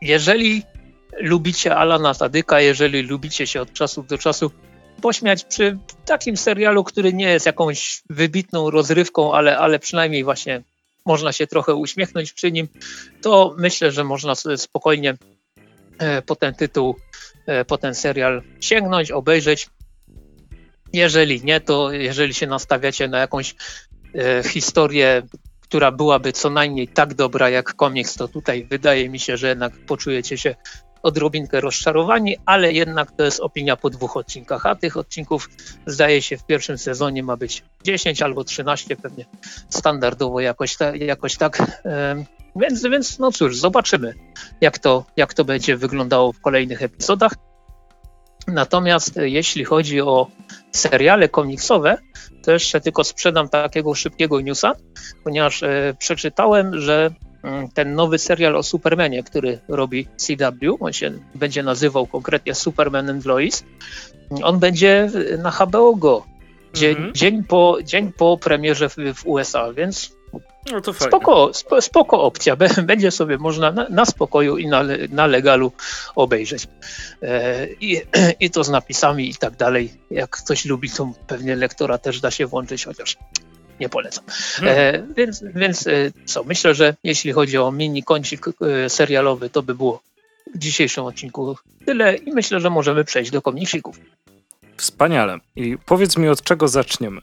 jeżeli lubicie Alana Tadyka, jeżeli lubicie się od czasu do czasu pośmiać przy takim serialu, który nie jest jakąś wybitną rozrywką, ale, ale przynajmniej właśnie można się trochę uśmiechnąć przy nim, to myślę, że można spokojnie e, po ten tytuł, e, po ten serial sięgnąć, obejrzeć. Jeżeli nie, to jeżeli się nastawiacie na jakąś e, historię, która byłaby co najmniej tak dobra jak komiks, to tutaj wydaje mi się, że jednak poczujecie się odrobinkę rozczarowani, ale jednak to jest opinia po dwóch odcinkach, a tych odcinków zdaje się w pierwszym sezonie ma być 10 albo 13 pewnie standardowo jakoś, ta, jakoś tak. Więc, więc no cóż, zobaczymy jak to, jak to będzie wyglądało w kolejnych epizodach. Natomiast jeśli chodzi o seriale komiksowe, to jeszcze tylko sprzedam takiego szybkiego newsa, ponieważ e, przeczytałem, że ten nowy serial o Supermanie, który robi CW, on się będzie nazywał konkretnie Superman and Lois, on będzie na HBO Go. Dzień, mm -hmm. dzień, po, dzień po premierze w, w USA, więc no to spoko, spo, spoko opcja. [LAUGHS] Będzie sobie można na, na spokoju i na, na legalu obejrzeć. E, i, [CLEARS THROAT] I to z napisami i tak dalej. Jak ktoś lubi, to pewnie lektora też da się włączyć, chociaż nie polecam. Hmm. Więc, więc e, co, myślę, że jeśli chodzi o mini kącik e, serialowy, to by było w dzisiejszym odcinku tyle i myślę, że możemy przejść do komiksików. Wspaniale. I powiedz mi, od czego zaczniemy?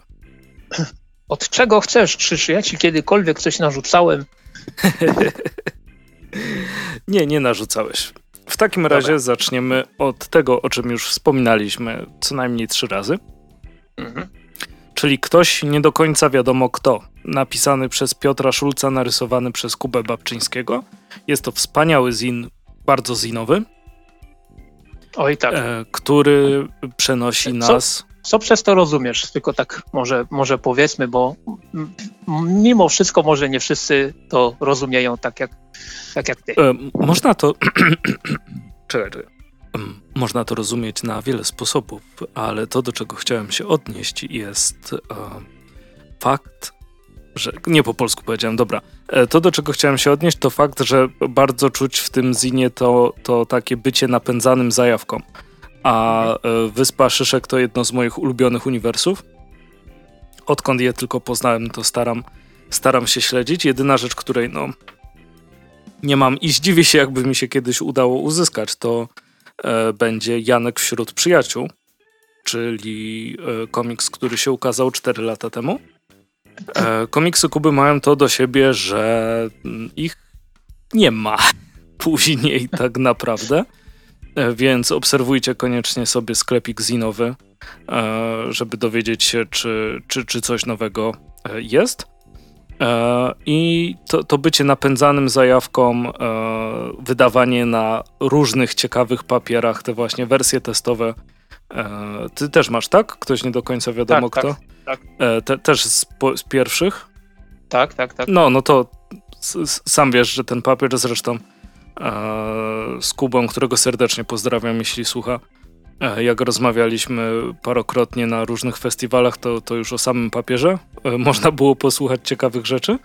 [CLEARS THROAT] Od czego chcesz, Krzyszy? Ja ci kiedykolwiek coś narzucałem? [LAUGHS] nie, nie narzucałeś. W takim Dobra. razie zaczniemy od tego, o czym już wspominaliśmy co najmniej trzy razy. Mhm czyli ktoś nie do końca wiadomo kto, napisany przez Piotra Szulca, narysowany przez Kubę Babczyńskiego. Jest to wspaniały zin, bardzo zinowy. Oj tak. E, który przenosi nas... Co przez to rozumiesz? Tylko tak może, może powiedzmy, bo mimo wszystko może nie wszyscy to rozumieją tak jak, tak jak ty. E, można to... [CLEARS THROAT] czekaj. Można to rozumieć na wiele sposobów, ale to, do czego chciałem się odnieść, jest e, fakt, że. Nie po polsku powiedziałem, dobra. E, to, do czego chciałem się odnieść, to fakt, że bardzo czuć w tym zinie to, to takie bycie napędzanym zajawką. A e, Wyspa Szyszek to jedno z moich ulubionych uniwersów. Odkąd je tylko poznałem, to staram, staram się śledzić. Jedyna rzecz, której no nie mam i zdziwię się, jakby mi się kiedyś udało uzyskać, to będzie Janek wśród przyjaciół, czyli e, komiks, który się ukazał 4 lata temu. E, komiksy Kuby mają to do siebie, że mm, ich nie ma [LAUGHS] później tak naprawdę. Więc obserwujcie koniecznie sobie sklepik zinowy, żeby dowiedzieć się, czy, czy, czy coś nowego jest. E, I to, to bycie napędzanym zajawką, e, wydawanie na różnych ciekawych papierach, te właśnie wersje testowe. E, ty też masz, tak? Ktoś nie do końca wiadomo tak, kto? Tak, tak. Te, też z, z, pierwszych? Tak, tak, tak. No, no to sam wiesz, że ten papier zresztą z Kubą, którego serdecznie pozdrawiam, jeśli słucha, jak rozmawialiśmy parokrotnie na różnych festiwalach, to, to już o samym papierze e, [LAUGHS] można było posłuchać ciekawych rzeczy.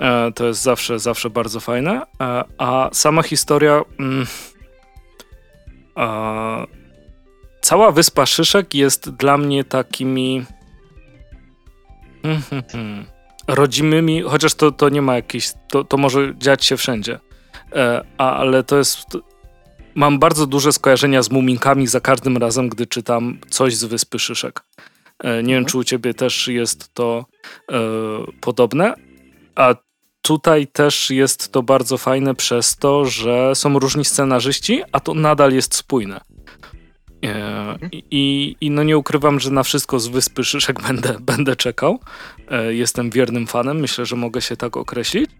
E, to jest zawsze, zawsze bardzo fajne. A sama historia. Mm, cała wyspa Szyszek jest dla mnie takimi. Hmm, hmm, hmm, rodzimymi, chociaż to, to nie ma jakiejś. To, to może dziać się wszędzie. Ale to jest mam bardzo duże skojarzenia z muminkami za każdym razem, gdy czytam coś z Wyspy Szyszek. E, nie mhm. wiem, czy u ciebie też jest to e, podobne. A tutaj też jest to bardzo fajne przez to, że są różni scenarzyści, a to nadal jest spójne. E, mhm. I, I, no nie ukrywam, że na wszystko z Wyspy Szyszek [LAUGHS] będę, będę czekał. E, jestem wiernym fanem, myślę, że mogę się tak określić.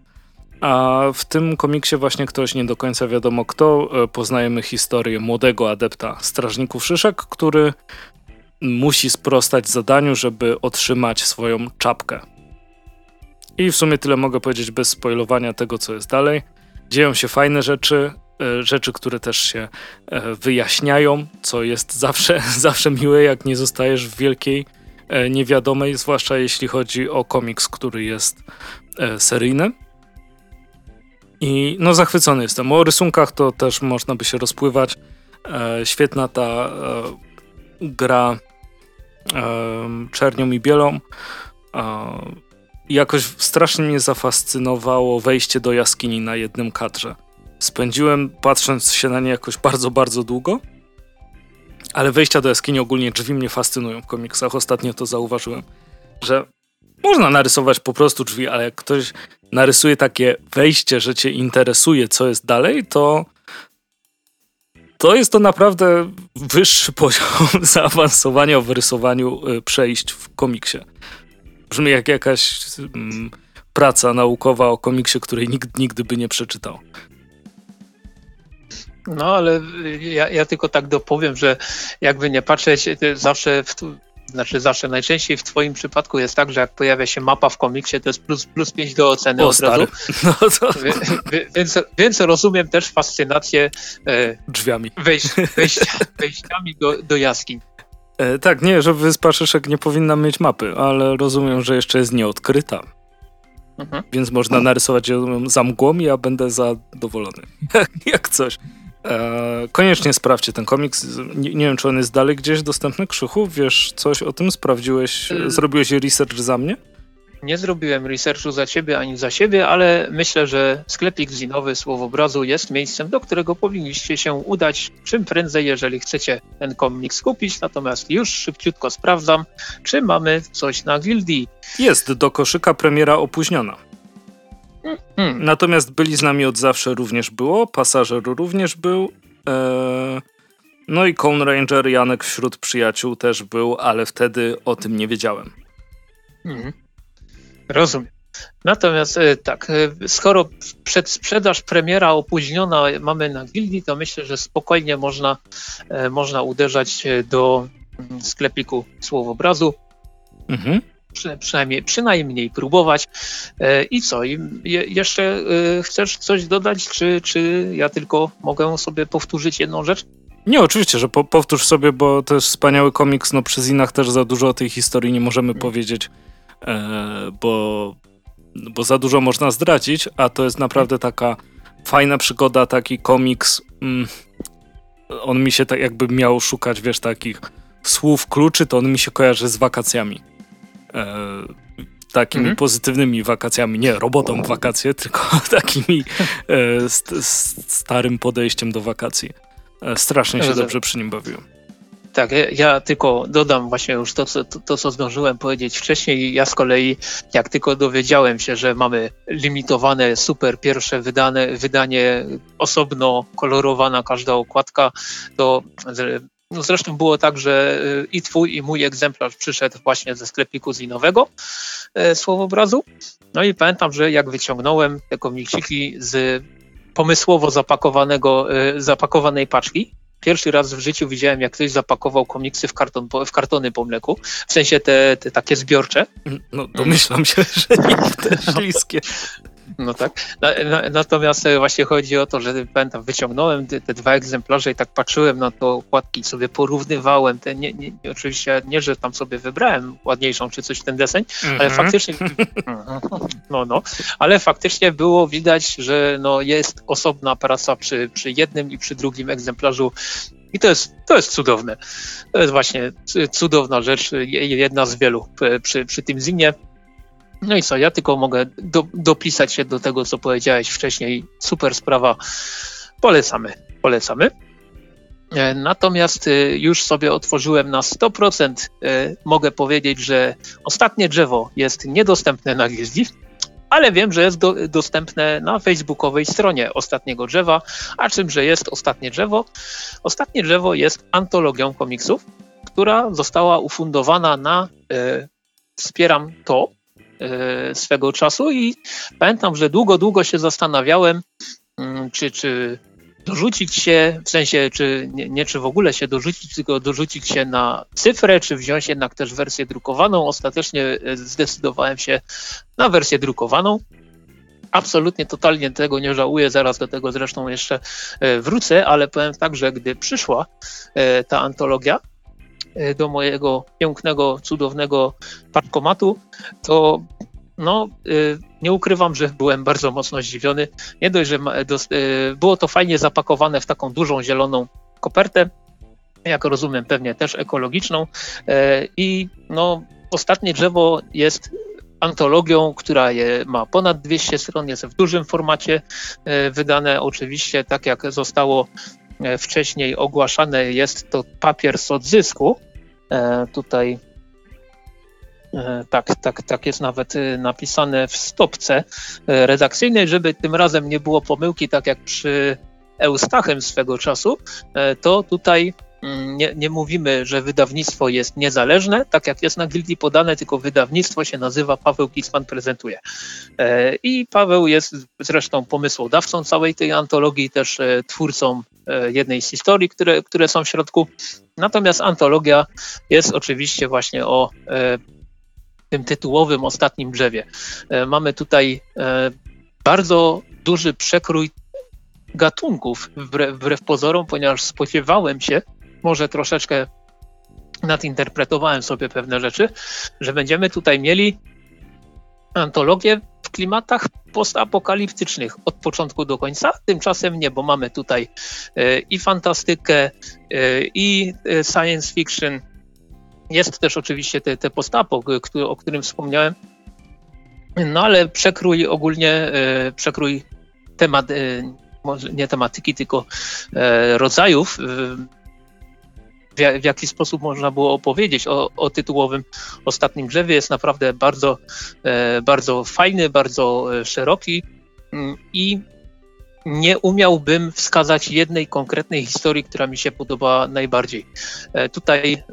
A w tym komiksie właśnie ktoś nie do końca wiadomo kto. E, poznajemy historię młodego adepta strażników szyszek, który musi sprostać zadaniu, żeby otrzymać swoją czapkę. I w sumie tyle mogę powiedzieć bez spoilowania tego, co jest dalej. Dzieją się fajne rzeczy, e, rzeczy, które też się e, wyjaśniają, co jest [LAUGHS] zawsze, zawsze miłe, jak nie zostajesz w wielkiej niewiadomej, zwłaszcza jeśli chodzi o komiks, który jest seryjny. I no zachwycony jestem. O rysunkach to też można by się rozpływać. E, świetna ta e, gra e, czernią i bielą. E, jakoś strasznie mnie zafascynowało wejście do jaskini na jednym kadrze. Spędziłem patrząc się na nie jakoś bardzo, bardzo długo. Ale wejścia do jaskini ogólnie drzwi mnie fascynują w komiksach. Ostatnio to zauważyłem, że można narysować po prostu drzwi, ale jak ktoś narysuje takie wejście, że cię interesuje, co jest dalej, to to jest to naprawdę wyższy [LAUGHS] poziom zaawansowania w rysowaniu y, przejść w komiksie. Brzmi jak jakaś mm, praca naukowa o komiksie, której nikt nigdy by nie przeczytał. No, ale ja, ja, tylko tak dopowiem, że jakby nie patrzeć, zawsze w, znaczy zawsze, najczęściej w twoim przypadku jest tak, że jak pojawia się mapa w komiksie, to jest plus, plus 5 do oceny o, od razu. [LAUGHS] No to... Więc, więc rozumiem też fascynację e, drzwiami. Wejść, [LAUGHS] wejścia, wejściami do, do jaskiń. E, tak, nie, że wyspa Szyszek nie powinna mieć mapy, ale rozumiem, że jeszcze jest nieodkryta. Mhm. Więc można narysować ją za mgłą i ja będę zadowolony. [LAUGHS] jak coś. E, koniecznie sprawdźcie ten komiks. Nie, nie, wiem, czy on jest dalej gdzieś dostępny. Krzychu, wiesz coś o tym? Sprawdziłeś, y- zrobiłeś research za mnie? Nie zrobiłem researchu za ciebie ani za siebie, ale myślę, że sklepik zinowy Słowobrazu jest miejscem, do którego powinniście się udać czym prędzej, jeżeli chcecie ten komiks kupić. Natomiast już szybciutko sprawdzam, czy mamy coś na Gildii. Jest, do koszyka premiera opóźniona. Hmm. Natomiast byli z nami od zawsze również było, pasażer również był. Eee, no i Cone Ranger Janek wśród przyjaciół też był, ale wtedy o tym nie wiedziałem. Hmm. Rozumiem. Natomiast e, tak, e, skoro przedsprzedaż premiera opóźniona mamy na gildii, to myślę, że spokojnie można, e, można uderzać do mm, sklepiku słowobrazu. Mhm przy, przynajmniej, przynajmniej próbować. E, I co? I jeszcze e, chcesz coś dodać, czy, czy ja tylko mogę sobie powtórzyć jedną rzecz? Nie, oczywiście, że po, powtórz sobie, bo to jest wspaniały komiks. No przy Zinach też za dużo o tej historii nie możemy hmm. powiedzieć, e, bo, bo za dużo można zdradzić, a to jest naprawdę taka fajna przygoda, taki komiks. Mm, on mi się tak jakby miał szukać, wiesz, takich słów kluczy, to on mi się kojarzy z wakacjami takimi mhm. pozytywnymi wakacjami, nie robotą w wakacje, tylko [LAUGHS] takimi e, st, starym podejściem do wakacji. E, strasznie się dobrze przy nim bawiłem. Tak, ja tylko dodam właśnie już to co, to, to, co zdążyłem powiedzieć wcześniej. Ja z kolei, jak tylko dowiedziałem się, że mamy limitowane, super pierwsze wydane, wydanie, osobno kolorowana każda okładka, to no zresztą było tak, że y, i twój, i mój egzemplarz przyszedł właśnie ze sklepiku zinowego e, słowobrazu. No i pamiętam, że jak wyciągnąłem te komiksiki z pomysłowo zapakowanego, e, zapakowanej paczki, pierwszy raz w życiu widziałem, jak ktoś zapakował komiksy w, karton, w kartony po mleku, w sensie te, te takie zbiorcze. No domyślam się, [LAUGHS] że nie te [LAUGHS] śliskie. No tak. Na, na, natomiast e, właśnie chodzi o to, że pamiętam, wyciągnąłem te, te, dwa egzemplarze i tak patrzyłem na to okładki, sobie porównywałem. Te, nie, nie, oczywiście nie, że tam sobie wybrałem ładniejszą czy coś ten deseń, mm -hmm. ale mhm. faktycznie [LAUGHS] no, no, ale faktycznie było widać, że no, jest osobna praca przy, przy jednym i przy drugim egzemplarzu i to jest, to jest cudowne. To jest właśnie cudowna rzecz, jedna z wielu przy, przy tym zinie. No i co, ja tylko mogę do, dopisać się do tego, co powiedziałeś wcześniej. Super sprawa. Polecamy, polecamy. E, natomiast e, już sobie otworzyłem na 100%. E, mogę powiedzieć, że ostatnie drzewo jest niedostępne na gildii, ale wiem, że jest do, dostępne na facebookowej stronie ostatniego drzewa. A czymże jest ostatnie drzewo? Ostatnie drzewo jest antologią komiksów, która została ufundowana na Wspieram to swego czasu i pamiętam, że długo, długo się zastanawiałem, mm, czy, czy dorzucić się, w sensie, czy nie, nie, czy w ogóle się dorzucić, tylko dorzucić się na cyfrę, czy wziąć jednak też wersję drukowaną. Ostatecznie e, zdecydowałem się na wersję drukowaną. Absolutnie, totalnie tego nie żałuję, zaraz do tego zresztą jeszcze e, wrócę, ale powiem tak, że gdy przyszła ta antologia, E, do mojego pięknego, cudownego parkomatu, to no, e, nie ukrywam, że byłem bardzo mocno zdziwiony. Nie dość, że e, było to fajnie zapakowane w taką dużą zieloną kopertę, jak rozumiem, pewnie też ekologiczną. I no, ostatnie drzewo jest antologią, która ma ponad 200 stron, jest w dużym formacie wydane, oczywiście tak jak zostało wcześniej ogłaszane jest to papier z odzysku. Tutaj tak, tak, tak jest nawet napisane w stopce redakcyjnej, żeby tym razem nie było pomyłki, tak jak przy Eustachem swego czasu, to tutaj nie, nie, mówimy, że wydawnictwo jest niezależne, tak jak jest na gildii podane, tylko wydawnictwo się nazywa Paweł Kisman prezentuje. E, I Paweł jest zresztą pomysłodawcą całej tej antologii, też e, twórcą e, jednej z historii, które, które są w środku. Natomiast antologia jest oczywiście właśnie o tym tytułowym ostatnim drzewie. Mamy tutaj bardzo duży przekrój gatunków wbrew, wbrew pozorom, ponieważ spodziewałem się, może troszeczkę nadinterpretowałem sobie pewne rzeczy, że będziemy tutaj mieli antologię w klimatach postapokaliptycznych od początku do końca. Tymczasem nie, bo mamy tutaj e, i fantastykę, e, i e, science fiction. Jest też oczywiście te, te postapo, o którym wspomniałem. No ale przekrój ogólnie, przekrój temat, nie tematyki, tylko rodzajów w, jaki sposób można było opowiedzieć o, o tytułowym Ostatnim Drzewie jest naprawdę bardzo, e, bardzo fajny, bardzo e, szeroki mm, i nie umiałbym wskazać jednej konkretnej historii, która mi się podoba najbardziej. E, tutaj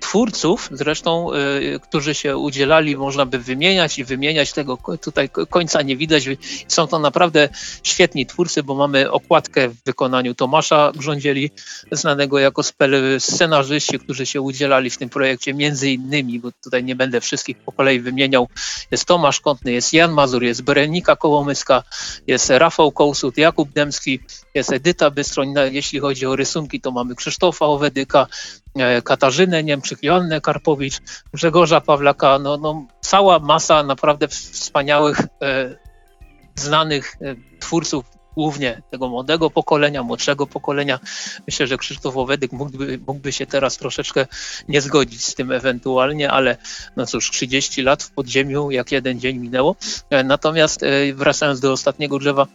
twórców, zresztą, y, którzy się udzielali, można by wymieniać i wymieniać tego tutaj końca nie widać. Są to naprawdę świetni twórcy, bo mamy okładkę w wykonaniu Tomasza Grządzieli, znanego jako scenarzyści, którzy się udzielali w tym projekcie, między innymi, bo tutaj nie będę wszystkich po kolei wymieniał, jest Tomasz Kątny, jest Jan Mazur, jest Berenika Kołomyska, jest Rafał Kołsut, Jakub Demski, jest Edyta Bystroń, jeśli chodzi o rysunki, to mamy Krzysztofa Owedyka, E, Katarzynę Niemczyk, Joannę Karpowicz, Grzegorza Pawlaka, no, no cała masa naprawdę wspaniałych, e, znanych e, twórców, głównie tego młodego pokolenia, młodszego pokolenia. Myślę, że Krzysztof Owedyk mógłby, mógłby się teraz troszeczkę nie zgodzić z tym ewentualnie, ale no cóż, 30 lat w podziemiu, jak jeden dzień minęło. E, natomiast wracając do ostatniego drzewa,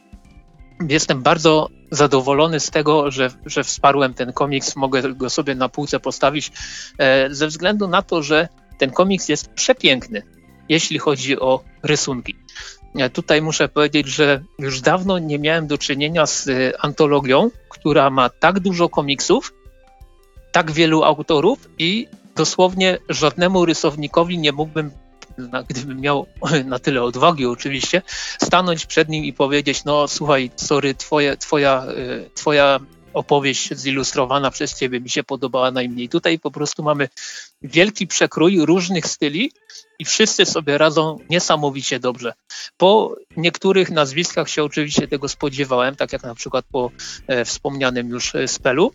jestem bardzo zadowolony z tego, że, że wsparłem ten komiks, mogę go sobie na półce postawić, e, ze względu na to, że ten komiks jest przepiękny, jeśli chodzi o rysunki. Ja tutaj muszę powiedzieć, że już dawno nie miałem do czynienia z e, antologią, która ma tak dużo komiksów, tak wielu autorów i dosłownie żadnemu rysownikowi nie mógłbym gdybym miał [LAUGHS] na tyle odwagi oczywiście, stanąć przed nim i powiedzieć, no słuchaj, sorry, twoje, twoja, y, twoja opowieść zilustrowana przez ciebie mi się podobała najmniej. Tutaj po prostu mamy wielki przekrój różnych styli i wszyscy sobie radzą niesamowicie dobrze. Po niektórych nazwiskach się oczywiście tego spodziewałem, tak jak na przykład po e, wspomnianym już e, spelu,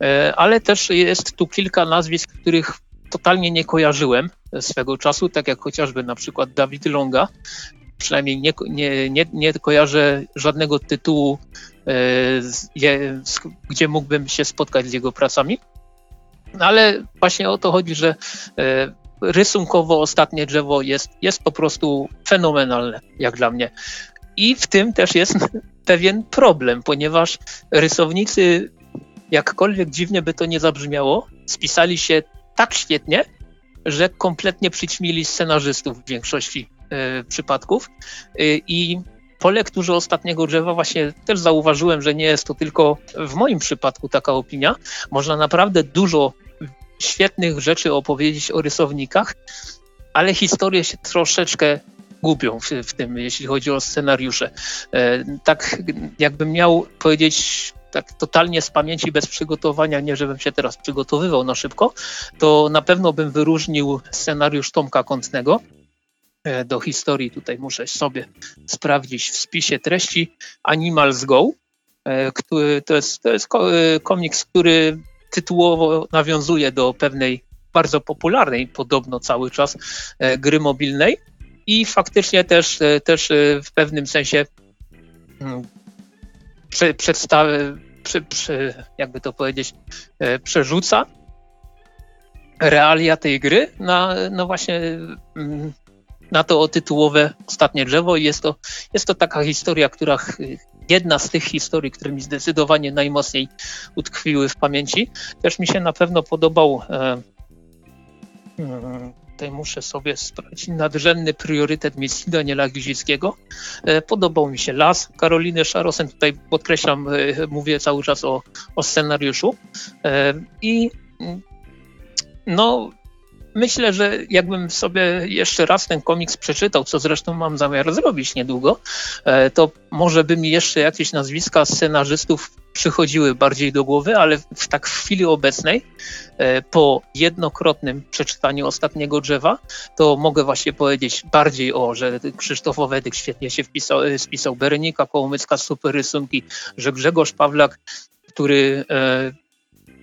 e, ale też jest tu kilka nazwisk, których totalnie nie kojarzyłem swego czasu, tak jak chociażby na przykład Dawid Longa. Przynajmniej nie, nie, nie, nie kojarzę żadnego tytułu, e, gdzie mógłbym się spotkać z jego pracami. Ale właśnie o to chodzi, że e, rysunkowo ostatnie drzewo jest, jest po prostu fenomenalne, jak dla mnie. I w tym też jest [LAUGHS] pewien problem, ponieważ rysownicy, jakkolwiek dziwnie by to nie zabrzmiało, spisali się tak świetnie, że kompletnie przyćmili scenarzystów w większości y, przypadków. Y, I po lekturze ostatniego drzewa właśnie też zauważyłem, że nie jest to tylko w moim przypadku taka opinia. Można naprawdę dużo świetnych rzeczy opowiedzieć o rysownikach, ale historie się troszeczkę gubią w, w tym, jeśli chodzi o scenariusze. E, tak jakbym miał powiedzieć tak totalnie z pamięci, bez przygotowania, nie żebym się teraz przygotowywał na szybko, to na pewno bym wyróżnił scenariusz Tomka Kątnego. E, do historii tutaj muszę sobie sprawdzić w spisie treści Animals Go. E, który, to jest, to jest e, komiks, który tytułowo nawiązuje do pewnej bardzo popularnej, podobno cały czas, gry mobilnej i faktycznie też, też w pewnym sensie mm, prze, przedstawy, prze, prze, jakby to powiedzieć, e, przerzuca realia tej gry na, no właśnie mm, na to tytułowe Ostatnie Drzewo i jest to, jest to taka historia, która jedna z tych historii, które mi zdecydowanie najmocniej utkwiły w pamięci. Też mi się na pewno podobał e, mm, tutaj muszę sobie sprawdzić nadrzędny priorytet misji Daniela Gizickiego. E, podobał mi się Las Karoliny Szarosen. Tutaj podkreślam, e, mówię cały czas o, o scenariuszu. I mm, no, myślę, że jakbym sobie jeszcze raz ten komiks przeczytał, co zresztą mam zamiar zrobić niedługo, e, to może by mi jeszcze jakieś nazwiska scenarzystów przychodziły bardziej do głowy, ale w tak w chwili obecnej, e, po jednokrotnym przeczytaniu ostatniego drzewa, to mogę właśnie powiedzieć bardziej o, że Krzysztof Owedyk świetnie się wpisał, e, spisał, Berenika Kołomycka, super rysunki, że Grzegorz Pawlak, który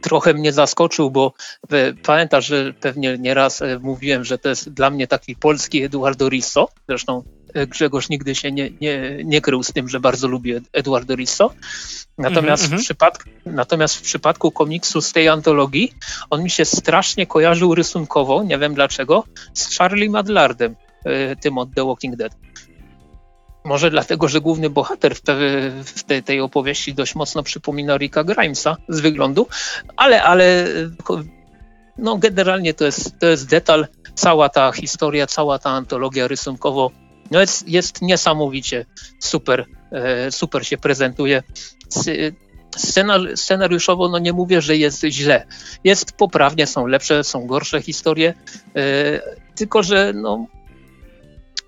trochę mnie zaskoczył, bo e, pamiętasz, że pewnie nieraz e, mówiłem, że to jest dla mnie taki polski Eduardo Risso. Zresztą e, Grzegorz nigdy się nie, nie, nie krył z tym, że bardzo lubi Eduardo Risso. Natomiast, mm -hmm. w przypadku, natomiast w przypadku komiksu z tej antologii on mi się strasznie kojarzył rysunkowo, nie wiem dlaczego, z Charlie Madlardem, tym od The Walking Dead. Może dlatego, że główny bohater w, te, w te, tej opowieści dość mocno przypomina Ricka Grimesa z wyglądu, ale, ale no generalnie to jest, to jest detal. Cała ta historia, cała ta antologia rysunkowo no jest, jest niesamowicie super, e, super się prezentuje. scenariuszowo no nie mówię, że jest źle. Jest poprawnie, są lepsze, są gorsze historie, e, tylko że no,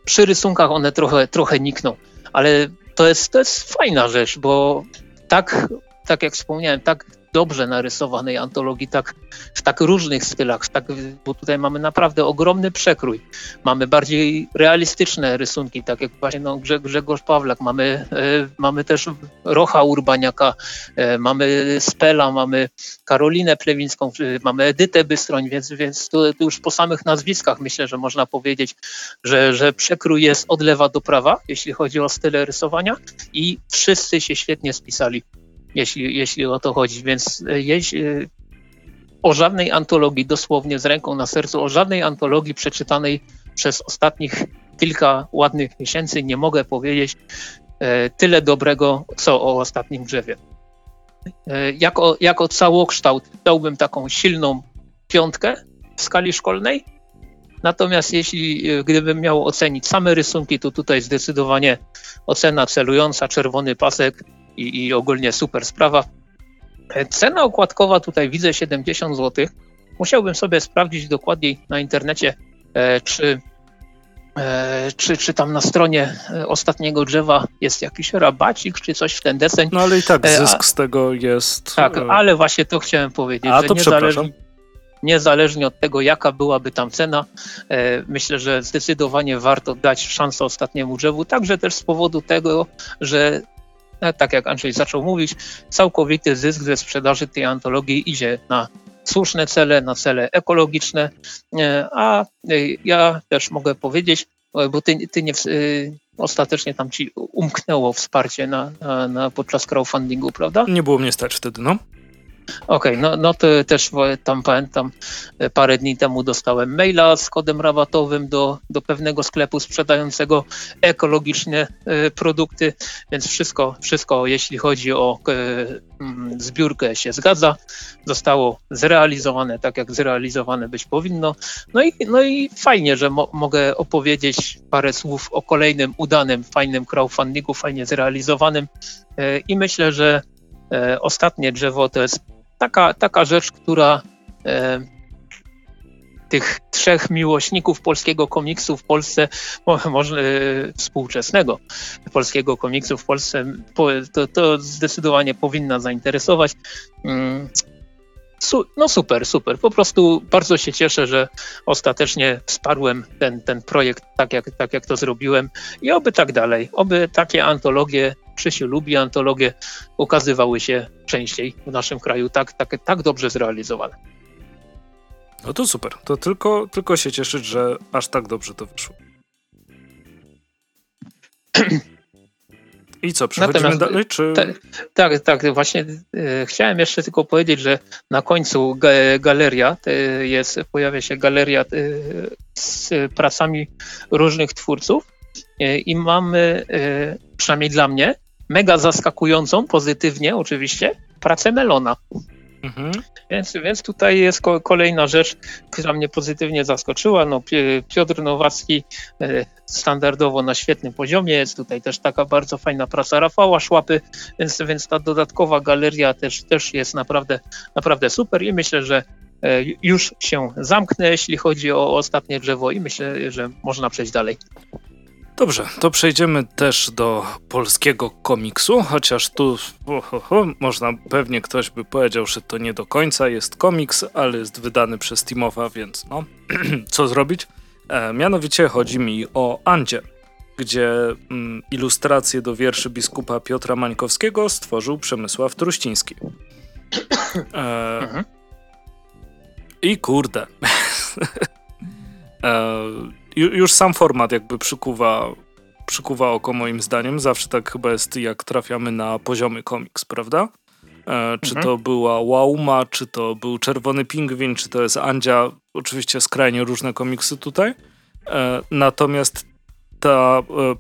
przy rysunkach one trochę, trochę nikną, ale to jest, to jest fajna rzecz, bo tak, tak jak wspomniałem, tak dobrze narysowanej antologii, tak, w tak różnych stylach, tak, bo tutaj mamy naprawdę ogromny przekrój. Mamy bardziej realistyczne rysunki, tak jak właśnie no, Grzegorz Pawlak, mamy, e, mamy też Rocha Urbaniaka, e, mamy Spela, mamy Karolinę Plewińską, e, mamy Edytę Bystroń, więc, więc tu, tu, już po samych nazwiskach myślę, że można powiedzieć, że, że przekrój jest od lewa do prawa, jeśli chodzi o style rysowania i wszyscy się świetnie spisali jeśli, jeśli o to chodzi. Więc e, jeśli, e, o żadnej antologii, dosłownie z ręką na sercu, o żadnej antologii przeczytanej przez ostatnich kilka ładnych miesięcy nie mogę powiedzieć e, tyle dobrego, co o ostatnim drzewie. Jako, jako całokształt dałbym taką silną piątkę w skali szkolnej. Natomiast jeśli gdybym miał ocenić same rysunki, to tutaj zdecydowanie ocena celująca, czerwony pasek, i, i ogólnie super sprawa. Cena okładkowa tutaj widzę 70 zł. Musiałbym sobie sprawdzić dokładniej na internecie, e, czy, e, czy, czy tam na stronie e, ostatniego drzewa jest jakiś rabacik, czy coś w ten deseń. No ale i tak zysk z tego jest. Tak, ale właśnie to chciałem powiedzieć, A, że niezależnie, niezależnie od tego, jaka byłaby tam cena, myślę, że zdecydowanie warto dać szansę ostatniemu drzewu, także też z powodu tego, że E, tak jak Andrzej zaczął mówić, całkowity zysk ze sprzedaży tej antologii idzie na słuszne cele, na cele ekologiczne, e, a e, ja też mogę powiedzieć, bo ty, ty nie, ostatecznie tam ci umknęło wsparcie na, na, na podczas crowdfundingu, prawda? Nie było mnie stać wtedy, no. Okej, okay, no, no to też tam pamiętam, e, parę dni temu dostałem maila z kodem rabatowym do, do pewnego sklepu sprzedającego ekologiczne e, produkty, więc wszystko, wszystko jeśli chodzi o e, mm, zbiórkę się zgadza. Zostało zrealizowane tak, jak zrealizowane być powinno. No i, no i fajnie, że mo mogę opowiedzieć parę słów o kolejnym udanym, fajnym crowdfundingu, fajnie zrealizowanym i myślę, że ostatnie drzewo to jest taka, taka rzecz, która e, tych trzech miłośników polskiego komiksu w Polsce, może e, współczesnego polskiego komiksu w Polsce, to, to zdecydowanie powinna zainteresować. Mm, su, no super, super. Po prostu bardzo się cieszę, że ostatecznie wsparłem ten, ten projekt tak jak, tak, jak to zrobiłem i oby tak dalej. Oby takie antologie Krzysiu lubi antologie, ukazywały się częściej w naszym kraju tak, tak, tak dobrze zrealizowane. No to super. To tylko, tylko się cieszyć, że aż tak dobrze to wyszło. [CLEARS THROAT] I co, przechodzimy Natomiast, dalej, czy... tak, tak, właśnie e, chciałem jeszcze tylko powiedzieć, że na końcu galeria, jest, pojawia się galeria z pracami różnych twórców i mamy, przynajmniej dla mnie, mega zaskakującą, pozytywnie oczywiście, pracę Melona. Mhm. Więc, więc tutaj jest kolejna rzecz, która mnie pozytywnie zaskoczyła. No, Piotr Nowacki e, standardowo na świetnym poziomie jest. Tutaj też taka bardzo fajna praca Rafała Szłapy, więc, więc ta dodatkowa galeria też, też jest naprawdę, naprawdę super i myślę, że e, już się zamknę, jeśli chodzi o ostatnie drzewo i myślę, że można przejść dalej. Dobrze, to przejdziemy też do polskiego komiksu, chociaż tu można, pewnie ktoś by powiedział, że to nie do końca jest komiks, ale jest wydany przez Timowa, więc no, [CLEARS THROAT] co zrobić? E, mianowicie chodzi mi o Andzie, gdzie mm, ilustrację do wierszy biskupa Piotra Mańkowskiego stworzył Przemysław Truściński. E, mhm. I kurde. [LAUGHS] e, już sam format jakby przykuwa, przykuwa oko moim zdaniem. Zawsze tak chyba jest, jak trafiamy na poziomy komiks, prawda? E, czy mhm. to była Wauma, czy to był Czerwony Pingwin, czy to jest Andzia. Oczywiście skrajnie różne komiksy tutaj. E, natomiast ta, e,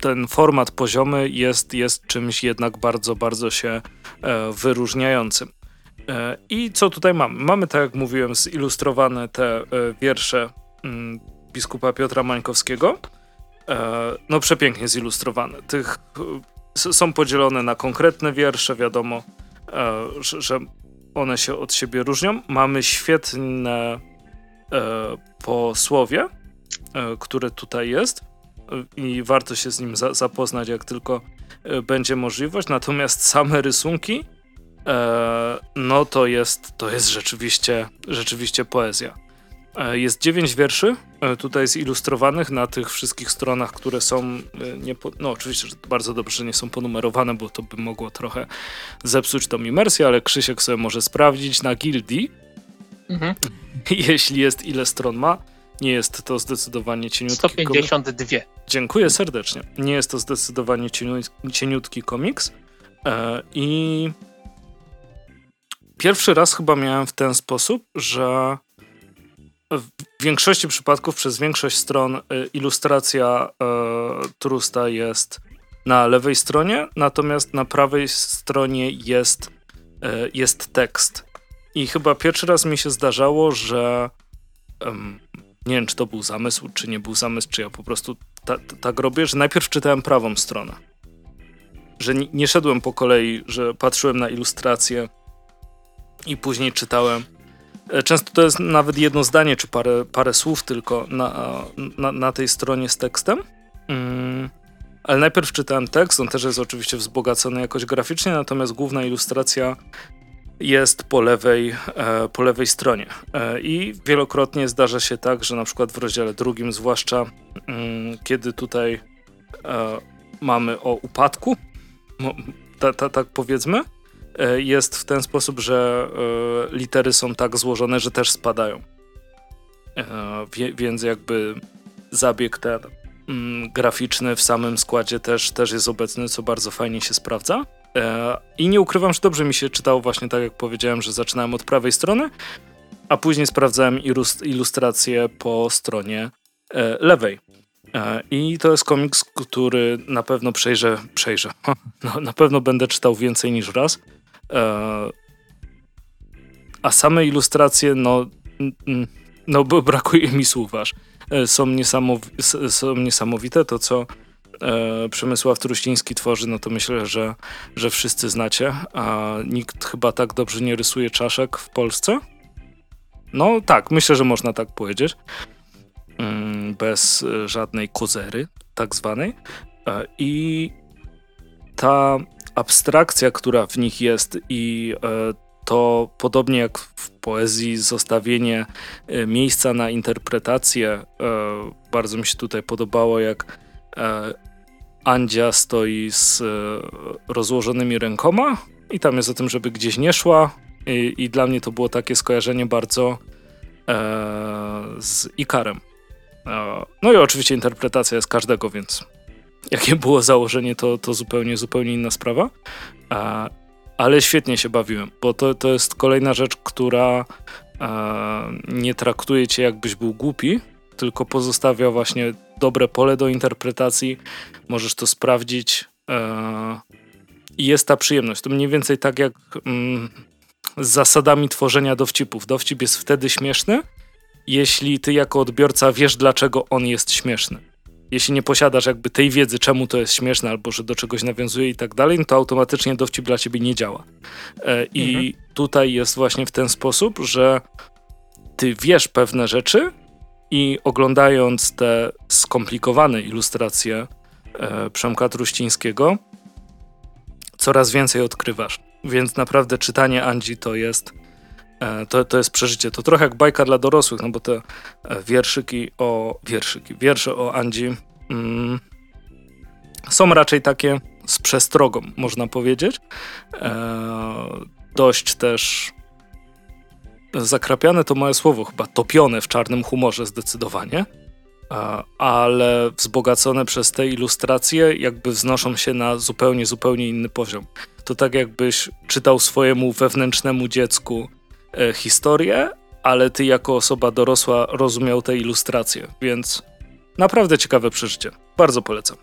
ten format poziomy jest, jest czymś jednak bardzo, bardzo się e, wyróżniającym. E, I co tutaj mamy? Mamy, tak jak mówiłem, zilustrowane te e, wiersze mm, biskupa Piotra Mańkowskiego. E, no przepięknie zilustrowane. Tych są podzielone na konkretne wiersze, wiadomo, e, że one się od siebie różnią. Mamy świetne e, posłowie, które tutaj jest i warto się z nim zapoznać, jak tylko będzie możliwość. Natomiast same rysunki, no to jest, to jest rzeczywiście, rzeczywiście poezja. E, jest dziewięć wierszy e, tutaj zilustrowanych na tych wszystkich stronach, które są, e, nie po, no oczywiście że bardzo dobrze, że nie są ponumerowane, bo to by mogło trochę zepsuć tą imersję, ale Krzysiek sobie może sprawdzić na Gildii, mhm. [LAUGHS] jeśli jest ile stron ma. Nie jest to zdecydowanie cieniutki 152. Komiks. Dziękuję serdecznie. Nie jest to zdecydowanie cieniutki komiks. I pierwszy raz chyba miałem w ten sposób, że w większości przypadków przez większość stron y, ilustracja e, trusta jest na lewej stronie, natomiast na prawej stronie jest, e, jest tekst. I chyba pierwszy raz mi się zdarzało, że nie wiem, czy to był zamysł, czy nie był zamysł, czy ja po prostu tak robię, że najpierw czytałem prawą stronę. Że nie, nie szedłem po kolei, że patrzyłem na ilustrację i później czytałem często to jest nawet jedno zdanie, czy parę, parę słów tylko na, na, na tej stronie z tekstem. Mm, ale najpierw czytałem tekst, on też jest oczywiście wzbogacony jakoś graficznie, natomiast główna ilustracja jest po lewej, e, po lewej stronie. E, I wielokrotnie zdarza się tak, że na przykład w rozdziale drugim, zwłaszcza mm, kiedy tutaj e, mamy o upadku, tak powiedzmy, E, jest w ten sposób, że e, litery są tak złożone, że też spadają. E, więc jakby zabieg ten mm, graficzny w samym składzie też, też jest obecny, co bardzo fajnie się sprawdza. I nie ukrywam, że dobrze mi się czytało właśnie tak, jak powiedziałem, że zaczynałem od prawej strony, a później sprawdzałem ilustrację po stronie lewej. I to jest komiks, który na pewno przejrzę, przejrzę. [LAUGHS] No, na pewno będę czytał więcej niż raz. E, a same ilustracje, no, no brakuje mi słów aż. E, są, niesamowi są niesamowite. To, co e, Przemysław Truściński tworzy, no to myślę, że, że wszyscy znacie, a nikt chyba tak dobrze nie rysuje czaszek w Polsce. No tak, myślę, że można tak powiedzieć. Mm, bez żadnej kozery, tak zwanej. I ta abstrakcja, która w nich jest i e, to podobnie jak w poezji zostawienie e, miejsca na interpretację e, bardzo mi się tutaj podobało, jak Andzia stoi z rozłożonymi rękoma i tam jest o tym, żeby gdzieś nie szła i, i dla mnie to było takie skojarzenie bardzo z Ikarem. No i oczywiście interpretacja jest każdego, więc jakie było założenie, to, to zupełnie, zupełnie inna sprawa. Ale świetnie się bawiłem, bo to, to jest kolejna rzecz, która nie traktuje cię jakbyś był głupi, tylko pozostawia właśnie dobre pole do interpretacji. Możesz to sprawdzić i jest ta przyjemność. To mniej więcej tak jak mm, z zasadami tworzenia dowcipów. Dowcip jest wtedy śmieszny, jeśli ty jako odbiorca wiesz, dlaczego on jest śmieszny. Jeśli nie posiadasz jakby tej wiedzy, czemu to jest śmieszne, albo że do czegoś nawiązuje i tak dalej, no to automatycznie dowcip dla ciebie nie działa. E, I mhm. tutaj jest właśnie w ten sposób, że ty wiesz pewne rzeczy i oglądając te skomplikowane ilustracje e, Przemka Truścińskiego, coraz więcej odkrywasz. Więc naprawdę czytanie Andzi to jest to, to jest przeżycie. To trochę jak bajka dla dorosłych, no bo te e, wierszyki o wierszyki, wiersze o Andzi mm, są raczej takie z przestrogą, można powiedzieć. E, dość też zakrapiane to moje słowo, chyba topione w czarnym humorze zdecydowanie, e, ale wzbogacone przez te ilustracje jakby wznoszą się na zupełnie, zupełnie inny poziom. To tak jakbyś czytał swojemu wewnętrznemu dziecku E, historię, ale ty jako osoba dorosła rozumiał te ilustracje, więc naprawdę ciekawe przeżycie. Bardzo polecam.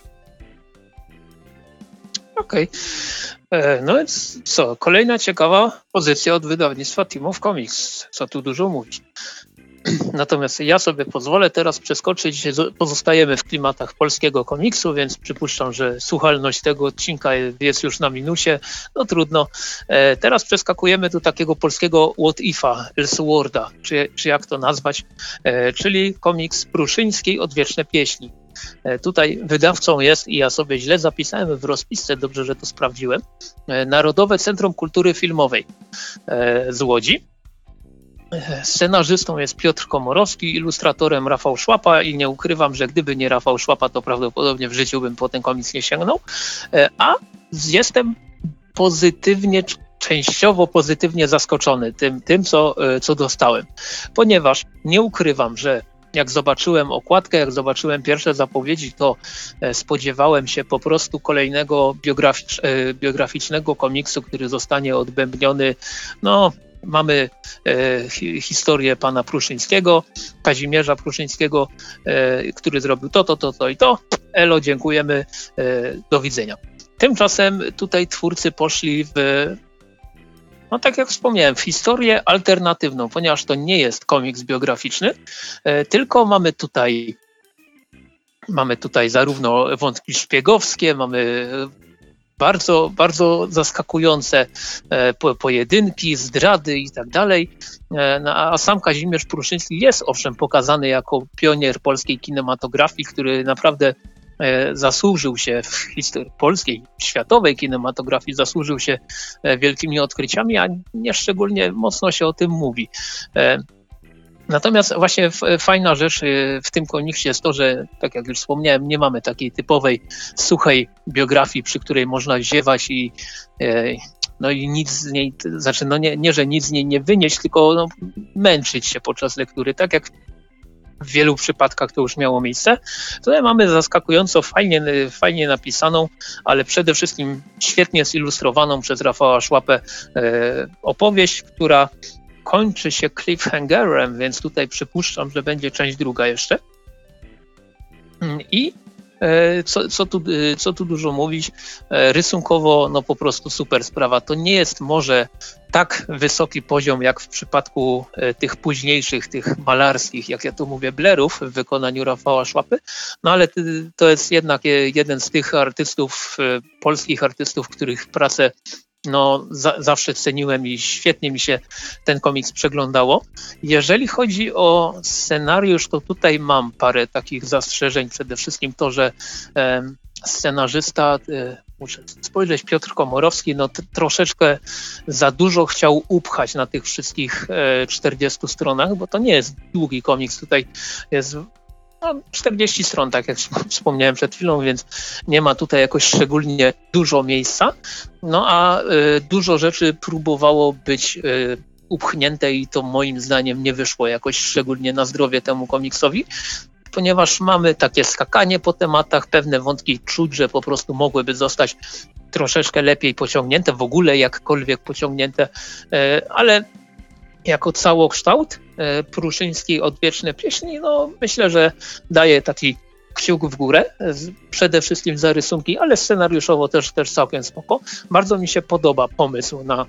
Okej. Okay. E, no więc co, kolejna ciekawa pozycja od wydawnictwa Team of Comics. Co tu dużo mówić. [CLEARS THROAT] Natomiast ja sobie pozwolę teraz przeskoczyć, pozostajemy w klimatach polskiego komiksu, więc przypuszczam, że słuchalność tego odcinka jest już na minusie. No trudno. E, teraz przeskakujemy do takiego polskiego what if'a, Elseworlda, czy, czy jak to nazwać, e, czyli komiks Pruszyńskiej Odwieczne Pieśni. E, tutaj wydawcą jest, i ja sobie źle zapisałem w rozpisce, dobrze, że to sprawdziłem, Narodowe Centrum Kultury Filmowej z Łodzi. Scenarzystą jest Piotr Komorowski, ilustratorem Rafał Szłapa i nie ukrywam, że gdyby nie Rafał Szłapa, to prawdopodobnie w życiu bym po ten komiks nie sięgnął. E, a jestem pozytywnie, częściowo pozytywnie zaskoczony tym, tym co, e, co dostałem, ponieważ nie ukrywam, że jak zobaczyłem okładkę, jak zobaczyłem pierwsze zapowiedzi, to e, spodziewałem się po prostu kolejnego biograficz, biograficznego komiksu, który zostanie odbębniony no, mamy e, hi, historię pana Pruszyńskiego, Kazimierza Pruszyńskiego, e, który zrobił to, to, to, to i to. Elo, dziękujemy, e, do widzenia. Tymczasem tutaj twórcy poszli w no tak jak wspomniałem, w historię alternatywną, ponieważ to nie jest komiks biograficzny, tylko mamy tutaj mamy tutaj zarówno wątki szpiegowskie, mamy bardzo, bardzo zaskakujące e, pojedynki, zdrady i tak dalej. E, no, a sam Kazimierz Pruszyński jest owszem pokazany jako pionier polskiej kinematografii, który naprawdę e, zasłużył się w historii polskiej, światowej kinematografii, zasłużył się wielkimi odkryciami, a nie szczególnie mocno się o tym mówi. Natomiast właśnie fajna rzecz y, w tym komiksie jest to, że, tak jak już wspomniałem, nie mamy takiej typowej, suchej biografii, przy której można ziewać i, y, no i nic z niej, znaczy no nie, nie że nic z niej nie wynieść, tylko no, męczyć się podczas lektury, tak jak w wielu przypadkach to już miało miejsce. Tutaj mamy zaskakująco fajnie, fajnie napisaną, ale przede wszystkim świetnie zilustrowaną przez Rafała Szłapę e, opowieść, która kończy się cliffhangerem, więc tutaj przypuszczam, że będzie część druga jeszcze. Mm, I e, co, co, tu, e, co tu dużo mówić, e, rysunkowo no po prostu super sprawa. To nie jest może tak wysoki poziom jak w przypadku tych późniejszych, tych malarskich, jak ja tu mówię, blerów w wykonaniu Rafała Szłapy, no ale to jest jednak jeden z tych artystów, polskich artystów, których pracę no, za, zawsze ceniłem i świetnie mi się ten komiks przeglądało. Jeżeli chodzi o scenariusz, to tutaj mam parę takich zastrzeżeń. Przede wszystkim to, że e, scenarzysta, e, muszę spojrzeć, Piotr Komorowski, no troszeczkę za dużo chciał upchać na tych wszystkich e, 40 stronach, bo to nie jest długi komiks. Tutaj jest no, 40 stron, tak jak wspomniałem przed chwilą, więc nie ma tutaj jakoś szczególnie dużo miejsca. No a y, dużo rzeczy próbowało być y, upchnięte i to moim zdaniem nie wyszło jakoś szczególnie na zdrowie temu komiksowi. ponieważ mamy takie skakanie po tematach, pewne wątki czuć, że po prostu mogłyby zostać troszeczkę lepiej pociągnięte, w ogóle jakkolwiek pociągnięte, e, ale jako całokształt e, Pruszyński Odwieczne Pieśni, no myślę, że daje taki kciuk w górę, przede wszystkim za rysunki, ale scenariuszowo też, też całkiem spoko. Bardzo mi się podoba pomysł na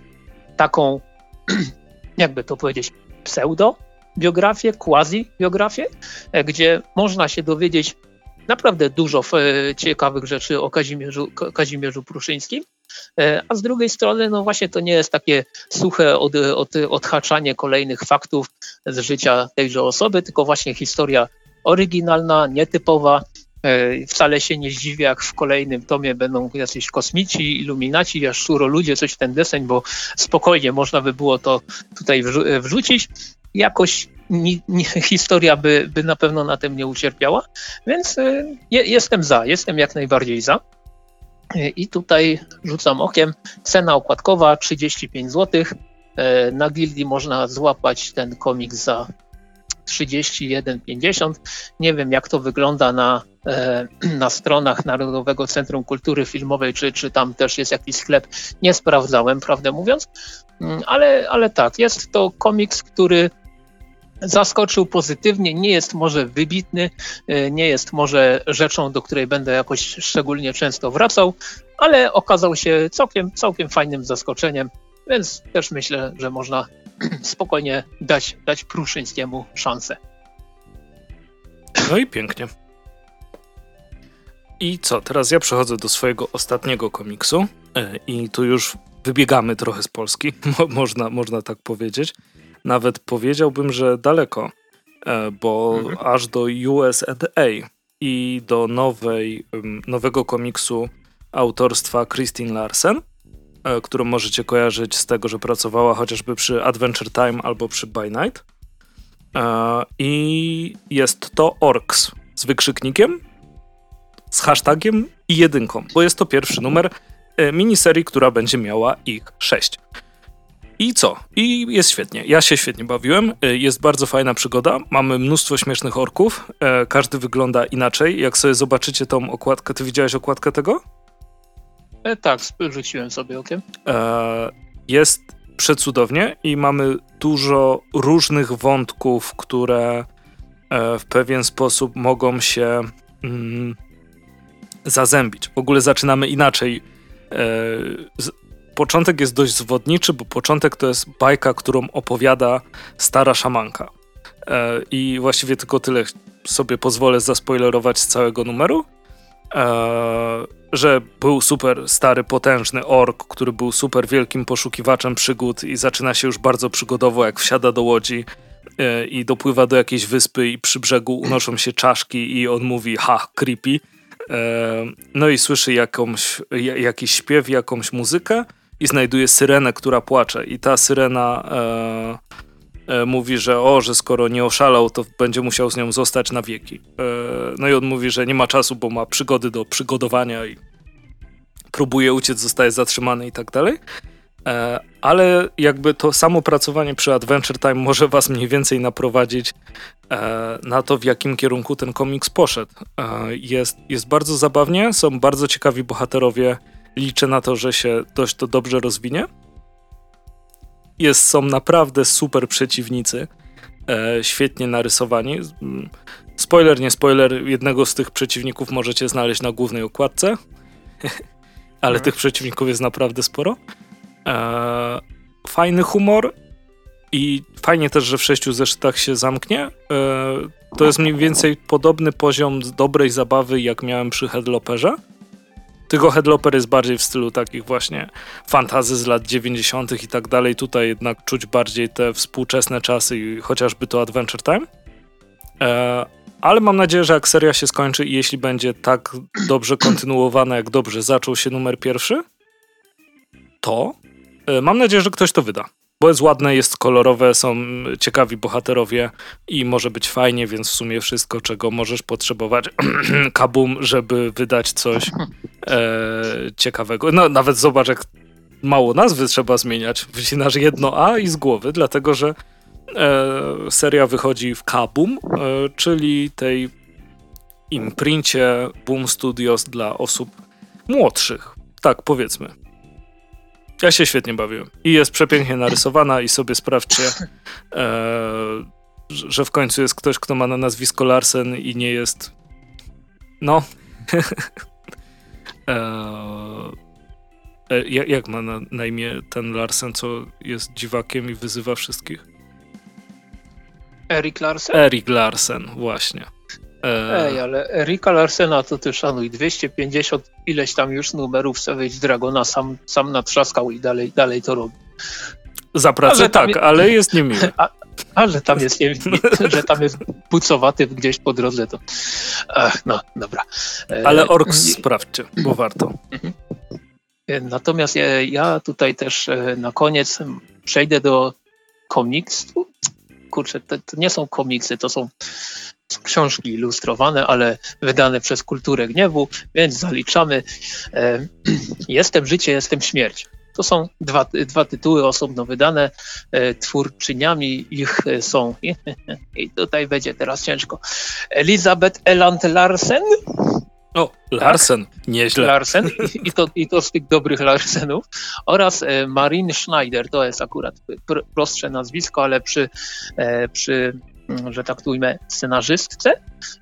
taką, [CLEARS THROAT] jakby to powiedzieć, pseudo biografię, quasi biografię, e, gdzie można się dowiedzieć naprawdę dużo e, ciekawych rzeczy o Kazimierzu, Kazimierzu Pruszyńskim. E, a z drugiej strony, no właśnie to nie jest takie suche od, od, odhaczanie kolejnych faktów z życia tejże osoby, tylko właśnie historia oryginalna, nietypowa. E, wcale się nie zdziwię, jak w kolejnym tomie będą jacyś kosmici, iluminaci, jaszczuro ludzie, coś w ten deseń, bo spokojnie można by było to tutaj wrzucić. Jakoś ni, ni, historia by, by na pewno na tym nie ucierpiała, więc je, jestem za, jestem jak najbardziej za. I tutaj rzucam okiem. Cena okładkowa 35 zł. Na Gildii można złapać ten komiks za 31,50. Nie wiem, jak to wygląda na, na stronach Narodowego Centrum Kultury Filmowej, czy, czy tam też jest jakiś sklep. Nie sprawdzałem, prawdę mówiąc, mm, ale, ale tak, jest to komiks, który zaskoczył pozytywnie, nie jest może wybitny, e, nie jest może rzeczą, do której będę jakoś szczególnie często wracał, ale okazał się całkiem, całkiem fajnym zaskoczeniem, więc też myślę, że można [CLEARS THROAT] spokojnie dać, dać Pruszyńskiemu szansę. No i pięknie. I co, teraz ja przechodzę do swojego ostatniego komiksu e, i tu już wybiegamy trochę z Polski, [LAUGHS] można, można tak powiedzieć nawet powiedziałbym, że daleko, e, bo mhm. aż do USA i do nowej, nowego komiksu autorstwa Christine Larsen, e, którą możecie kojarzyć z tego, że pracowała chociażby przy Adventure Time albo przy By Night. I jest to Orks z wykrzyknikiem, z hashtagiem i jedynką, bo jest to pierwszy numer miniserii, która będzie miała ich sześć. I co? I jest świetnie. Ja się świetnie bawiłem. Y, jest bardzo fajna przygoda. Mamy mnóstwo śmiesznych orków. E, każdy wygląda inaczej. Jak sobie zobaczycie tą okładkę, ty widziałeś okładkę tego? E, tak, rzuciłem sobie okiem. E, jest przecudownie i mamy dużo różnych wątków, które e, w pewien sposób mogą się mm, zazębić. W ogóle zaczynamy inaczej. E, początek jest dość zwodniczy, bo początek to jest bajka, którą opowiada stara szamanka. E, I właściwie tylko tyle sobie pozwolę zaspoilerować z całego numeru. E, że był super stary, potężny ork, który był super wielkim poszukiwaczem przygód i zaczyna się już bardzo przygodowo, jak wsiada do łodzi e, i dopływa do jakiejś wyspy i przy brzegu unoszą się czaszki i on mówi ha, creepy. E, no i słyszy jakąś, jakiś śpiew, jakąś muzykę i znajduje syrenę, która płacze. I ta syrena e, e, mówi, że o, że skoro nie oszalał, to będzie musiał z nią zostać na wieki. No i on mówi, że nie ma czasu, bo ma przygody do przygodowania i próbuje uciec, zostaje zatrzymany i tak dalej. E, ale jakby to samo pracowanie przy Adventure Time może was mniej więcej naprowadzić e, na to, w jakim kierunku ten komiks poszedł. E, jest, jest bardzo zabawnie, są bardzo ciekawi bohaterowie, liczę na to, że się dość to dobrze rozwinie. Jest, są naprawdę super przeciwnicy, świetnie narysowani. Mm, spoiler, nie spoiler, jednego z tych przeciwników możecie znaleźć na głównej okładce, [LAUGHS] ale mhm. tych przeciwników jest naprawdę sporo. E, fajny humor i fajnie też, że w sześciu zeszytach się zamknie. E, to jest mniej więcej podobny poziom dobrej zabawy, jak miałem przy Headloperze. Tylko Headloper jest bardziej w stylu takich właśnie fantazy z lat 90. i tak dalej. Tutaj jednak czuć bardziej te współczesne czasy i chociażby to Adventure Time. E, ale mam nadzieję, że jak seria się skończy i jeśli będzie tak dobrze kontynuowana, jak dobrze zaczął się numer pierwszy, to mam nadzieję, że ktoś to wyda bo jest ładne, jest kolorowe, są ciekawi bohaterowie i może być fajnie, więc w sumie wszystko, czego możesz potrzebować, [CLEARS THROAT] kabum, żeby wydać coś e, ciekawego. No, nawet zobacz, jak mało nazwy trzeba zmieniać. Wycinasz jedno A i z głowy, dlatego że e, seria wychodzi w kabum, e, czyli tej imprincie Boom Studios dla osób młodszych. Tak, powiedzmy. Ja się świetnie bawiłem. I jest przepięknie narysowana i sobie sprawdźcie, [LAUGHS] e, że w końcu jest ktoś, kto ma na nazwisko Larsen i nie jest no [LAUGHS] e, e jak ma na, na imię ten Larsen, co jest dziwakiem i wyzywa wszystkich? Erik Larsen? Erik Larsen, właśnie. E... Ej, ale Erika Larsena to ty szanuj, 250 ileś tam już numerów Savage Dragona sam, sam natrzaskał i dalej, dalej to robi. Za pracę tak, je... ale jest niemiły. [LAUGHS] A, a, [LAUGHS] że tam jest, nie, że tam jest pucowaty gdzieś po drodze, to Ach, no, dobra. E, ale Orks sprawdźcie, bo warto. Mhm. E, natomiast ja, tutaj też na koniec przejdę do komiksu, kurczę, to, to nie są komiksy, to są książki ilustrowane, ale wydane przez Kulturę Gniewu, więc zaliczamy. E, [CLEARS THROAT] jestem życie, jestem śmierć. To są dwa, dwa tytuły osobno wydane. E, twórczyniami ich są, [LAUGHS] i tutaj będzie teraz ciężko, Elizabeth Eland Larsen. O, Larsen, tak? nieźle. Larsen i to, i to z tych dobrych Larsenów. Oraz e, Marin Schneider, to jest akurat prostsze nazwisko, ale przy, przy Mm, że tak ujmę, scenarzystce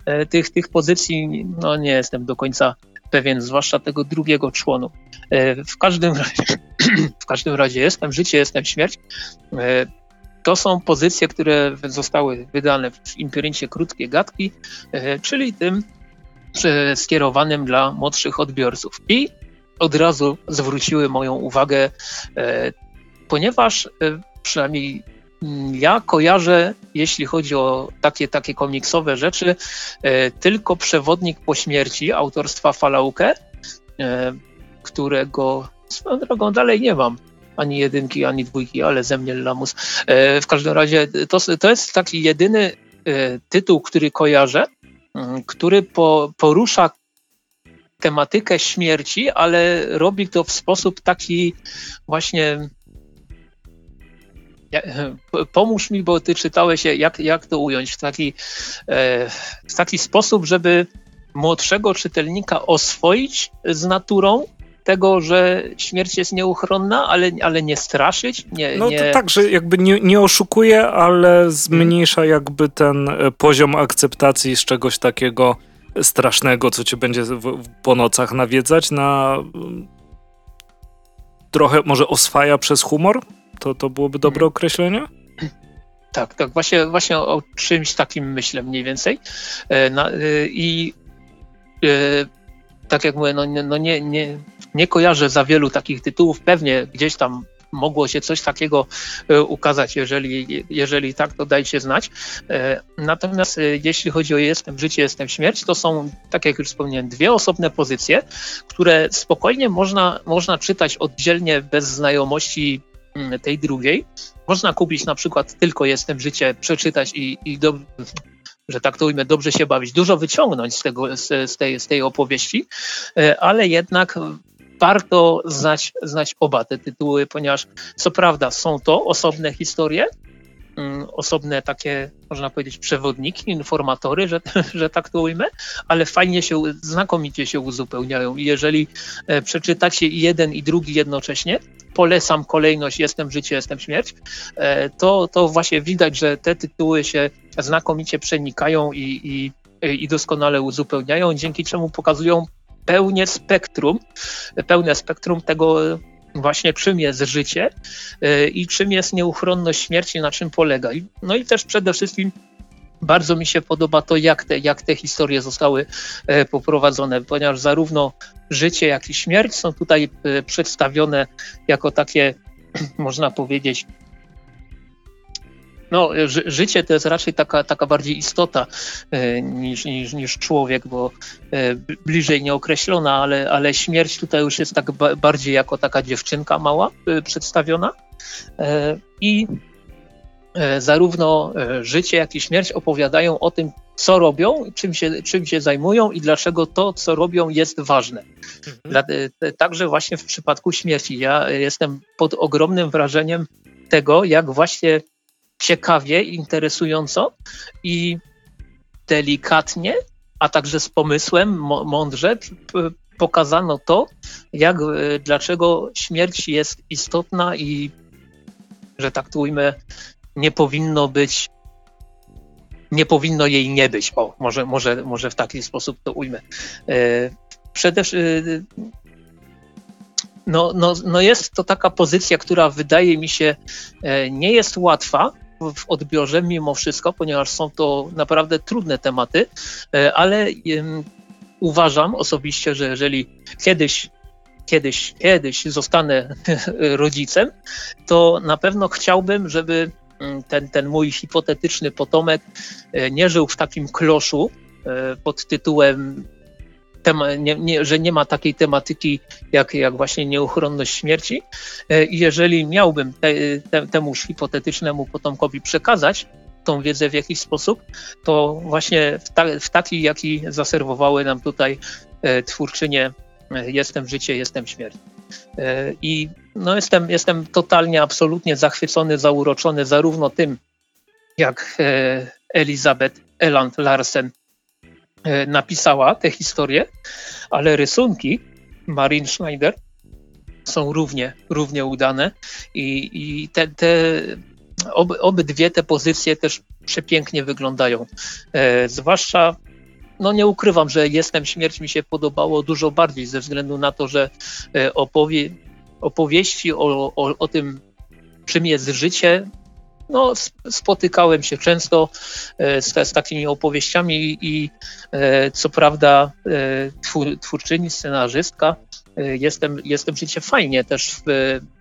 e, tych, tych pozycji, no nie jestem do końca pewien, zwłaszcza tego drugiego członu. E, w każdym razie, [CLEARS THROAT] w każdym razie jestem życie, jestem śmierć. E, to są pozycje, które zostały wydane w impryncie krótkie gadki, czyli tym skierowanym dla młodszych odbiorców. I od razu zwróciły moją uwagę, ponieważ przynajmniej Mm, ja kojarzę, jeśli chodzi o takie, takie komiksowe rzeczy, e, tylko Przewodnik po śmierci autorstwa Falauke, e, którego swoją drogą dalej nie mam. Ani jedynki, ani dwójki, ale ze mnie lamus. E, w każdym razie to, to jest taki jedyny tytuł, który kojarzę, który po, porusza tematykę śmierci, ale robi to w sposób taki właśnie pomóż mi, bo ty czytałeś, jak, jak to ująć w taki, e, w taki sposób, żeby młodszego czytelnika oswoić z naturą, tego, że śmierć jest nieuchronna, ale, ale nie straszyć. Nie, no nie... to tak, że jakby nie, nie oszukuje, ale zmniejsza jakby ten e, poziom akceptacji z czegoś takiego strasznego, co cię będzie w, po nocach nawiedzać, na mm, trochę może oswaja przez humor? To, to byłoby dobre mhm. określenie? Tak, tak, właśnie, właśnie o czymś takim myślę mniej więcej. E, na, e, I tak jak mówię, no, no nie, nie, nie kojarzę za wielu takich tytułów. Pewnie gdzieś tam mogło się coś takiego ukazać. Jeżeli, jeżeli tak, to dajcie znać. Natomiast jeśli chodzi o Jestem życie, jestem śmierć, to są, tak jak już wspomniałem, dwie osobne pozycje, które spokojnie można, można czytać oddzielnie bez znajomości Mm, tej drugiej. Można kupić na przykład tylko Jestem Życie, przeczytać i, i do, że tak to ujmę, dobrze się bawić, dużo wyciągnąć z, tego, z, z, tej, z tej opowieści, e, ale jednak warto znać, znać oba te tytuły, ponieważ co prawda są to osobne historie, Mm, osobne takie, można powiedzieć, przewodniki, informatory, że, [LAUGHS] że tak to ujmę, ale fajnie się, znakomicie się uzupełniają. I jeżeli e, przeczytacie jeden i drugi jednocześnie, polecam kolejność Jestem życie, jestem śmierć, e, to, to właśnie widać, że te tytuły się znakomicie przenikają i, i, i doskonale uzupełniają, dzięki czemu pokazują pełnię spektrum, pełne spektrum tego, właśnie czym jest życie e, i czym jest nieuchronność śmierci, na czym polega. No i też przede wszystkim bardzo mi się podoba to, jak te, jak te historie zostały e, poprowadzone, ponieważ zarówno życie, jak i śmierć są tutaj e, przedstawione jako takie, [CLEARS THROAT] można powiedzieć, no, ży życie to jest raczej taka, taka bardziej istota e, niż, niż, niż człowiek, bo e, bliżej nieokreślona, ale, ale śmierć tutaj już jest tak ba bardziej jako taka dziewczynka mała e, przedstawiona. I zarówno życie, jak i śmierć opowiadają o tym, co robią, czym się, czym się zajmują i dlaczego to, co robią, jest ważne. Mhm. Także właśnie w przypadku śmierci. Ja jestem pod ogromnym wrażeniem tego, jak właśnie ciekawie, interesująco i delikatnie, a także z pomysłem, mądrze pokazano to, jak, e, dlaczego śmierć jest istotna i, że tak to ujmę, nie powinno być, nie powinno jej nie być. O, może, może, może w taki sposób to ujmę. E, przede no, no, no jest to taka pozycja, która wydaje mi się nie jest łatwa, w odbiorze mimo wszystko, ponieważ są to naprawdę trudne tematy, e, ale uważam osobiście, że jeżeli kiedyś kiedyś, kiedyś zostanę [LAUGHS] rodzicem, to na pewno chciałbym, żeby mm, ten, ten mój hipotetyczny potomek e, nie żył w takim kloszu e, pod tytułem tema, nie, nie, że nie ma takiej tematyki jak, jak właśnie nieuchronność śmierci. E, I jeżeli miałbym te, te, temuż hipotetycznemu potomkowi przekazać tą wiedzę w jakiś sposób, to właśnie w, ta, w taki, jaki zaserwowały nam tutaj e, twórczynie e, Jestem życie, jestem śmierć. I no jestem, jestem totalnie, absolutnie zachwycony, zauroczony zarówno tym, jak Elizabeth Eland Larsen napisała tę historię, ale rysunki Marin Schneider są równie, równie udane i, i te, te ob, obydwie te pozycje też przepięknie wyglądają. E, zwłaszcza, no nie ukrywam, że Jestem Śmierć mi się podobało dużo bardziej ze względu na to, że e, opowie, opowieści o, o, o tym, czym jest życie, no, spotykałem się często e, z, z takimi opowieściami i e, co prawda e, twór, twórczyni, scenarzystka jestem, jestem życie fajnie też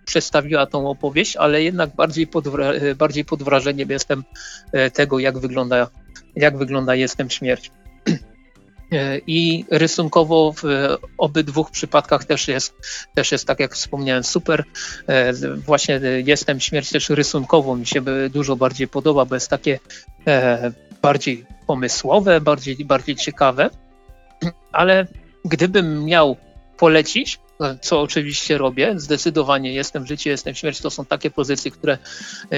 przedstawiła tą opowieść, ale jednak bardziej pod, bardziej pod wrażeniem jestem tego, jak wygląda, jak wygląda Jestem Śmierć. E, I rysunkowo w obydwu przypadkach też jest, też jest, tak jak wspomniałem, super. E, właśnie Jestem Śmierć też rysunkowo mi się dużo bardziej podoba, bo jest takie e, bardziej pomysłowe, bardziej, bardziej ciekawe. Ale gdybym miał polecić, co oczywiście robię, zdecydowanie jestem życie, jestem śmierć, to są takie pozycje, które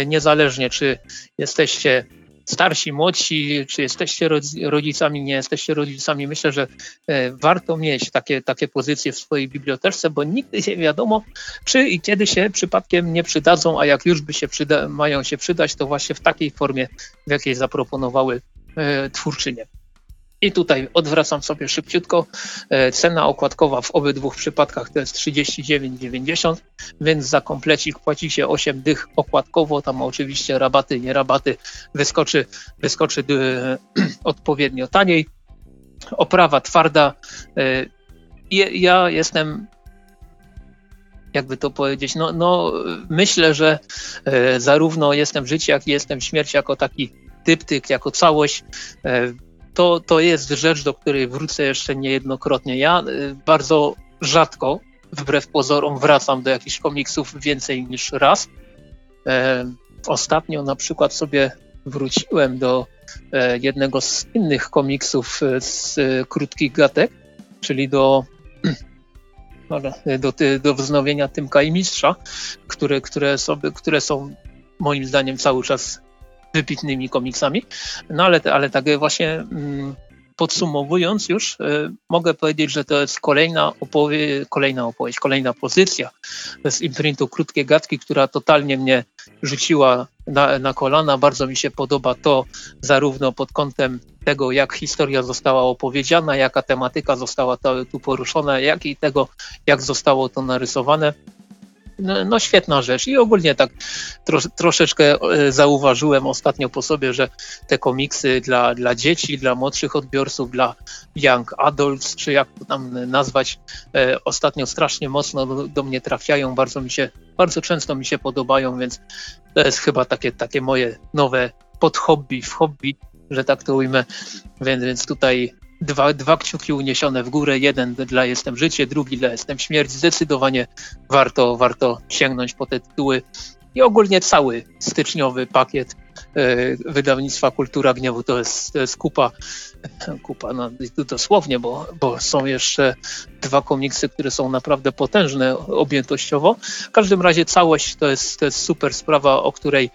niezależnie czy jesteście starsi, młodsi, czy jesteście rodzicami, nie jesteście rodzicami, myślę, że e, warto mieć takie, takie pozycje w swojej bibliotece, bo nigdy nie wiadomo, czy i kiedy się przypadkiem nie przydadzą, a jak już by się przyda, mają się przydać, to właśnie w takiej formie, w jakiej zaproponowały e, twórczynie. I tutaj odwracam sobie szybciutko. E, cena okładkowa w obydwu przypadkach to jest 39,90, więc za komplecik płacicie 8 dych okładkowo. Tam oczywiście rabaty, nie rabaty wyskoczy, wyskoczy e, [CLEARS THROAT] odpowiednio taniej. Oprawa twarda. E, ja jestem jakby to powiedzieć, no, no myślę, że zarówno jestem życie, jak i jestem śmierć jako taki typtyk, jako całość to, to jest rzecz, do której wrócę jeszcze niejednokrotnie. Ja y, bardzo rzadko, wbrew pozorom, wracam do jakichś komiksów więcej niż raz. E, ostatnio na przykład sobie wróciłem do e, jednego z innych komiksów e, z krótkich gatek, czyli do, [CLEARS THROAT] do, do wznowienia Tymka i Mistrza, które, które, sobie, które są moim zdaniem cały czas wybitnymi komiksami. No ale, ale tak właśnie mm, podsumowując już, y, mogę powiedzieć, że to jest kolejna, opowie, kolejna opowieść, kolejna pozycja z imprintu Krótkie Gadki, która totalnie mnie rzuciła na, na kolana. Bardzo mi się podoba to zarówno pod kątem tego, jak historia została opowiedziana, jaka tematyka została tu poruszona, jak i tego, jak zostało to narysowane. No, no, świetna rzecz. I ogólnie tak troszeczkę e, zauważyłem ostatnio po sobie, że te komiksy dla, dla dzieci, dla młodszych odbiorców, dla young adults, czy jak to tam nazwać, e, ostatnio strasznie mocno do, do, mnie trafiają, bardzo mi się, bardzo często mi się podobają, więc to jest chyba takie, takie moje nowe podhobby w hobby, że tak to ujmę, więc, więc tutaj dwa, dwa kciuki uniesione w górę, jeden dla Jestem Życie, drugi dla Jestem Śmierć. Zdecydowanie warto, warto sięgnąć po te tytuły i ogólnie cały styczniowy pakiet y, wydawnictwa Kultura Gniewu to jest, to jest kupa, kupa no, dosłownie, bo, bo są jeszcze dwa komiksy, które są naprawdę potężne objętościowo. W każdym razie całość to jest, to jest super sprawa, o której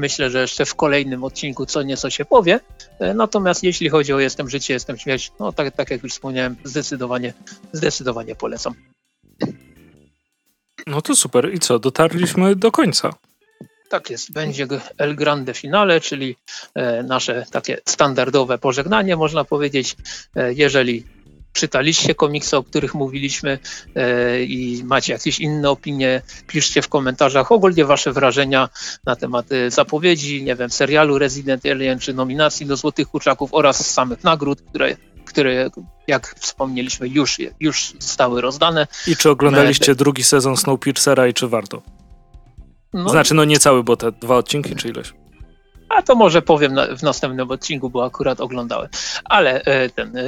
myślę, że jeszcze w kolejnym odcinku co nieco się powie. E, natomiast jeśli chodzi o Jestem Życie, Jestem Śmierć, no tak, tak jak już wspomniałem, zdecydowanie, zdecydowanie polecam. No to super. I co, dotarliśmy do końca. Tak jest, będzie El Grande Finale, czyli e, nasze takie standardowe pożegnanie, można powiedzieć. E, jeżeli czytaliście komiksy, o których mówiliśmy e, i macie jakieś inne opinie, piszcie w komentarzach ogólnie wasze wrażenia na temat zapowiedzi, nie wiem, serialu Resident Alien czy nominacji do Złotych Kurczaków oraz samych nagród, które które, jak wspomnieliśmy, już, już zostały rozdane. I czy oglądaliście drugi sezon Snowpiercera i czy warto? No. Znaczy, no nie cały, bo te dwa odcinki, czy ileś? A to może powiem na, w następnym odcinku, bo akurat oglądałem. Ale e, ten, e,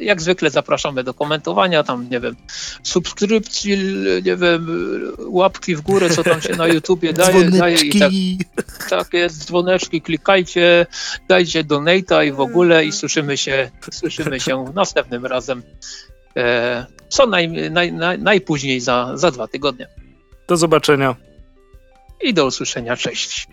jak zwykle zapraszamy do komentowania, tam nie wiem, subskrypcji, nie wiem, łapki w górę, co tam się na YouTubie daje. daje i tak, tak jest, dzwoneczki, klikajcie, dajcie donate'a i w ogóle i słyszymy się, słyszymy się następnym razem. E, co naj, naj, naj, najpóźniej za, za dwa tygodnie. Do zobaczenia i do usłyszenia. Cześć.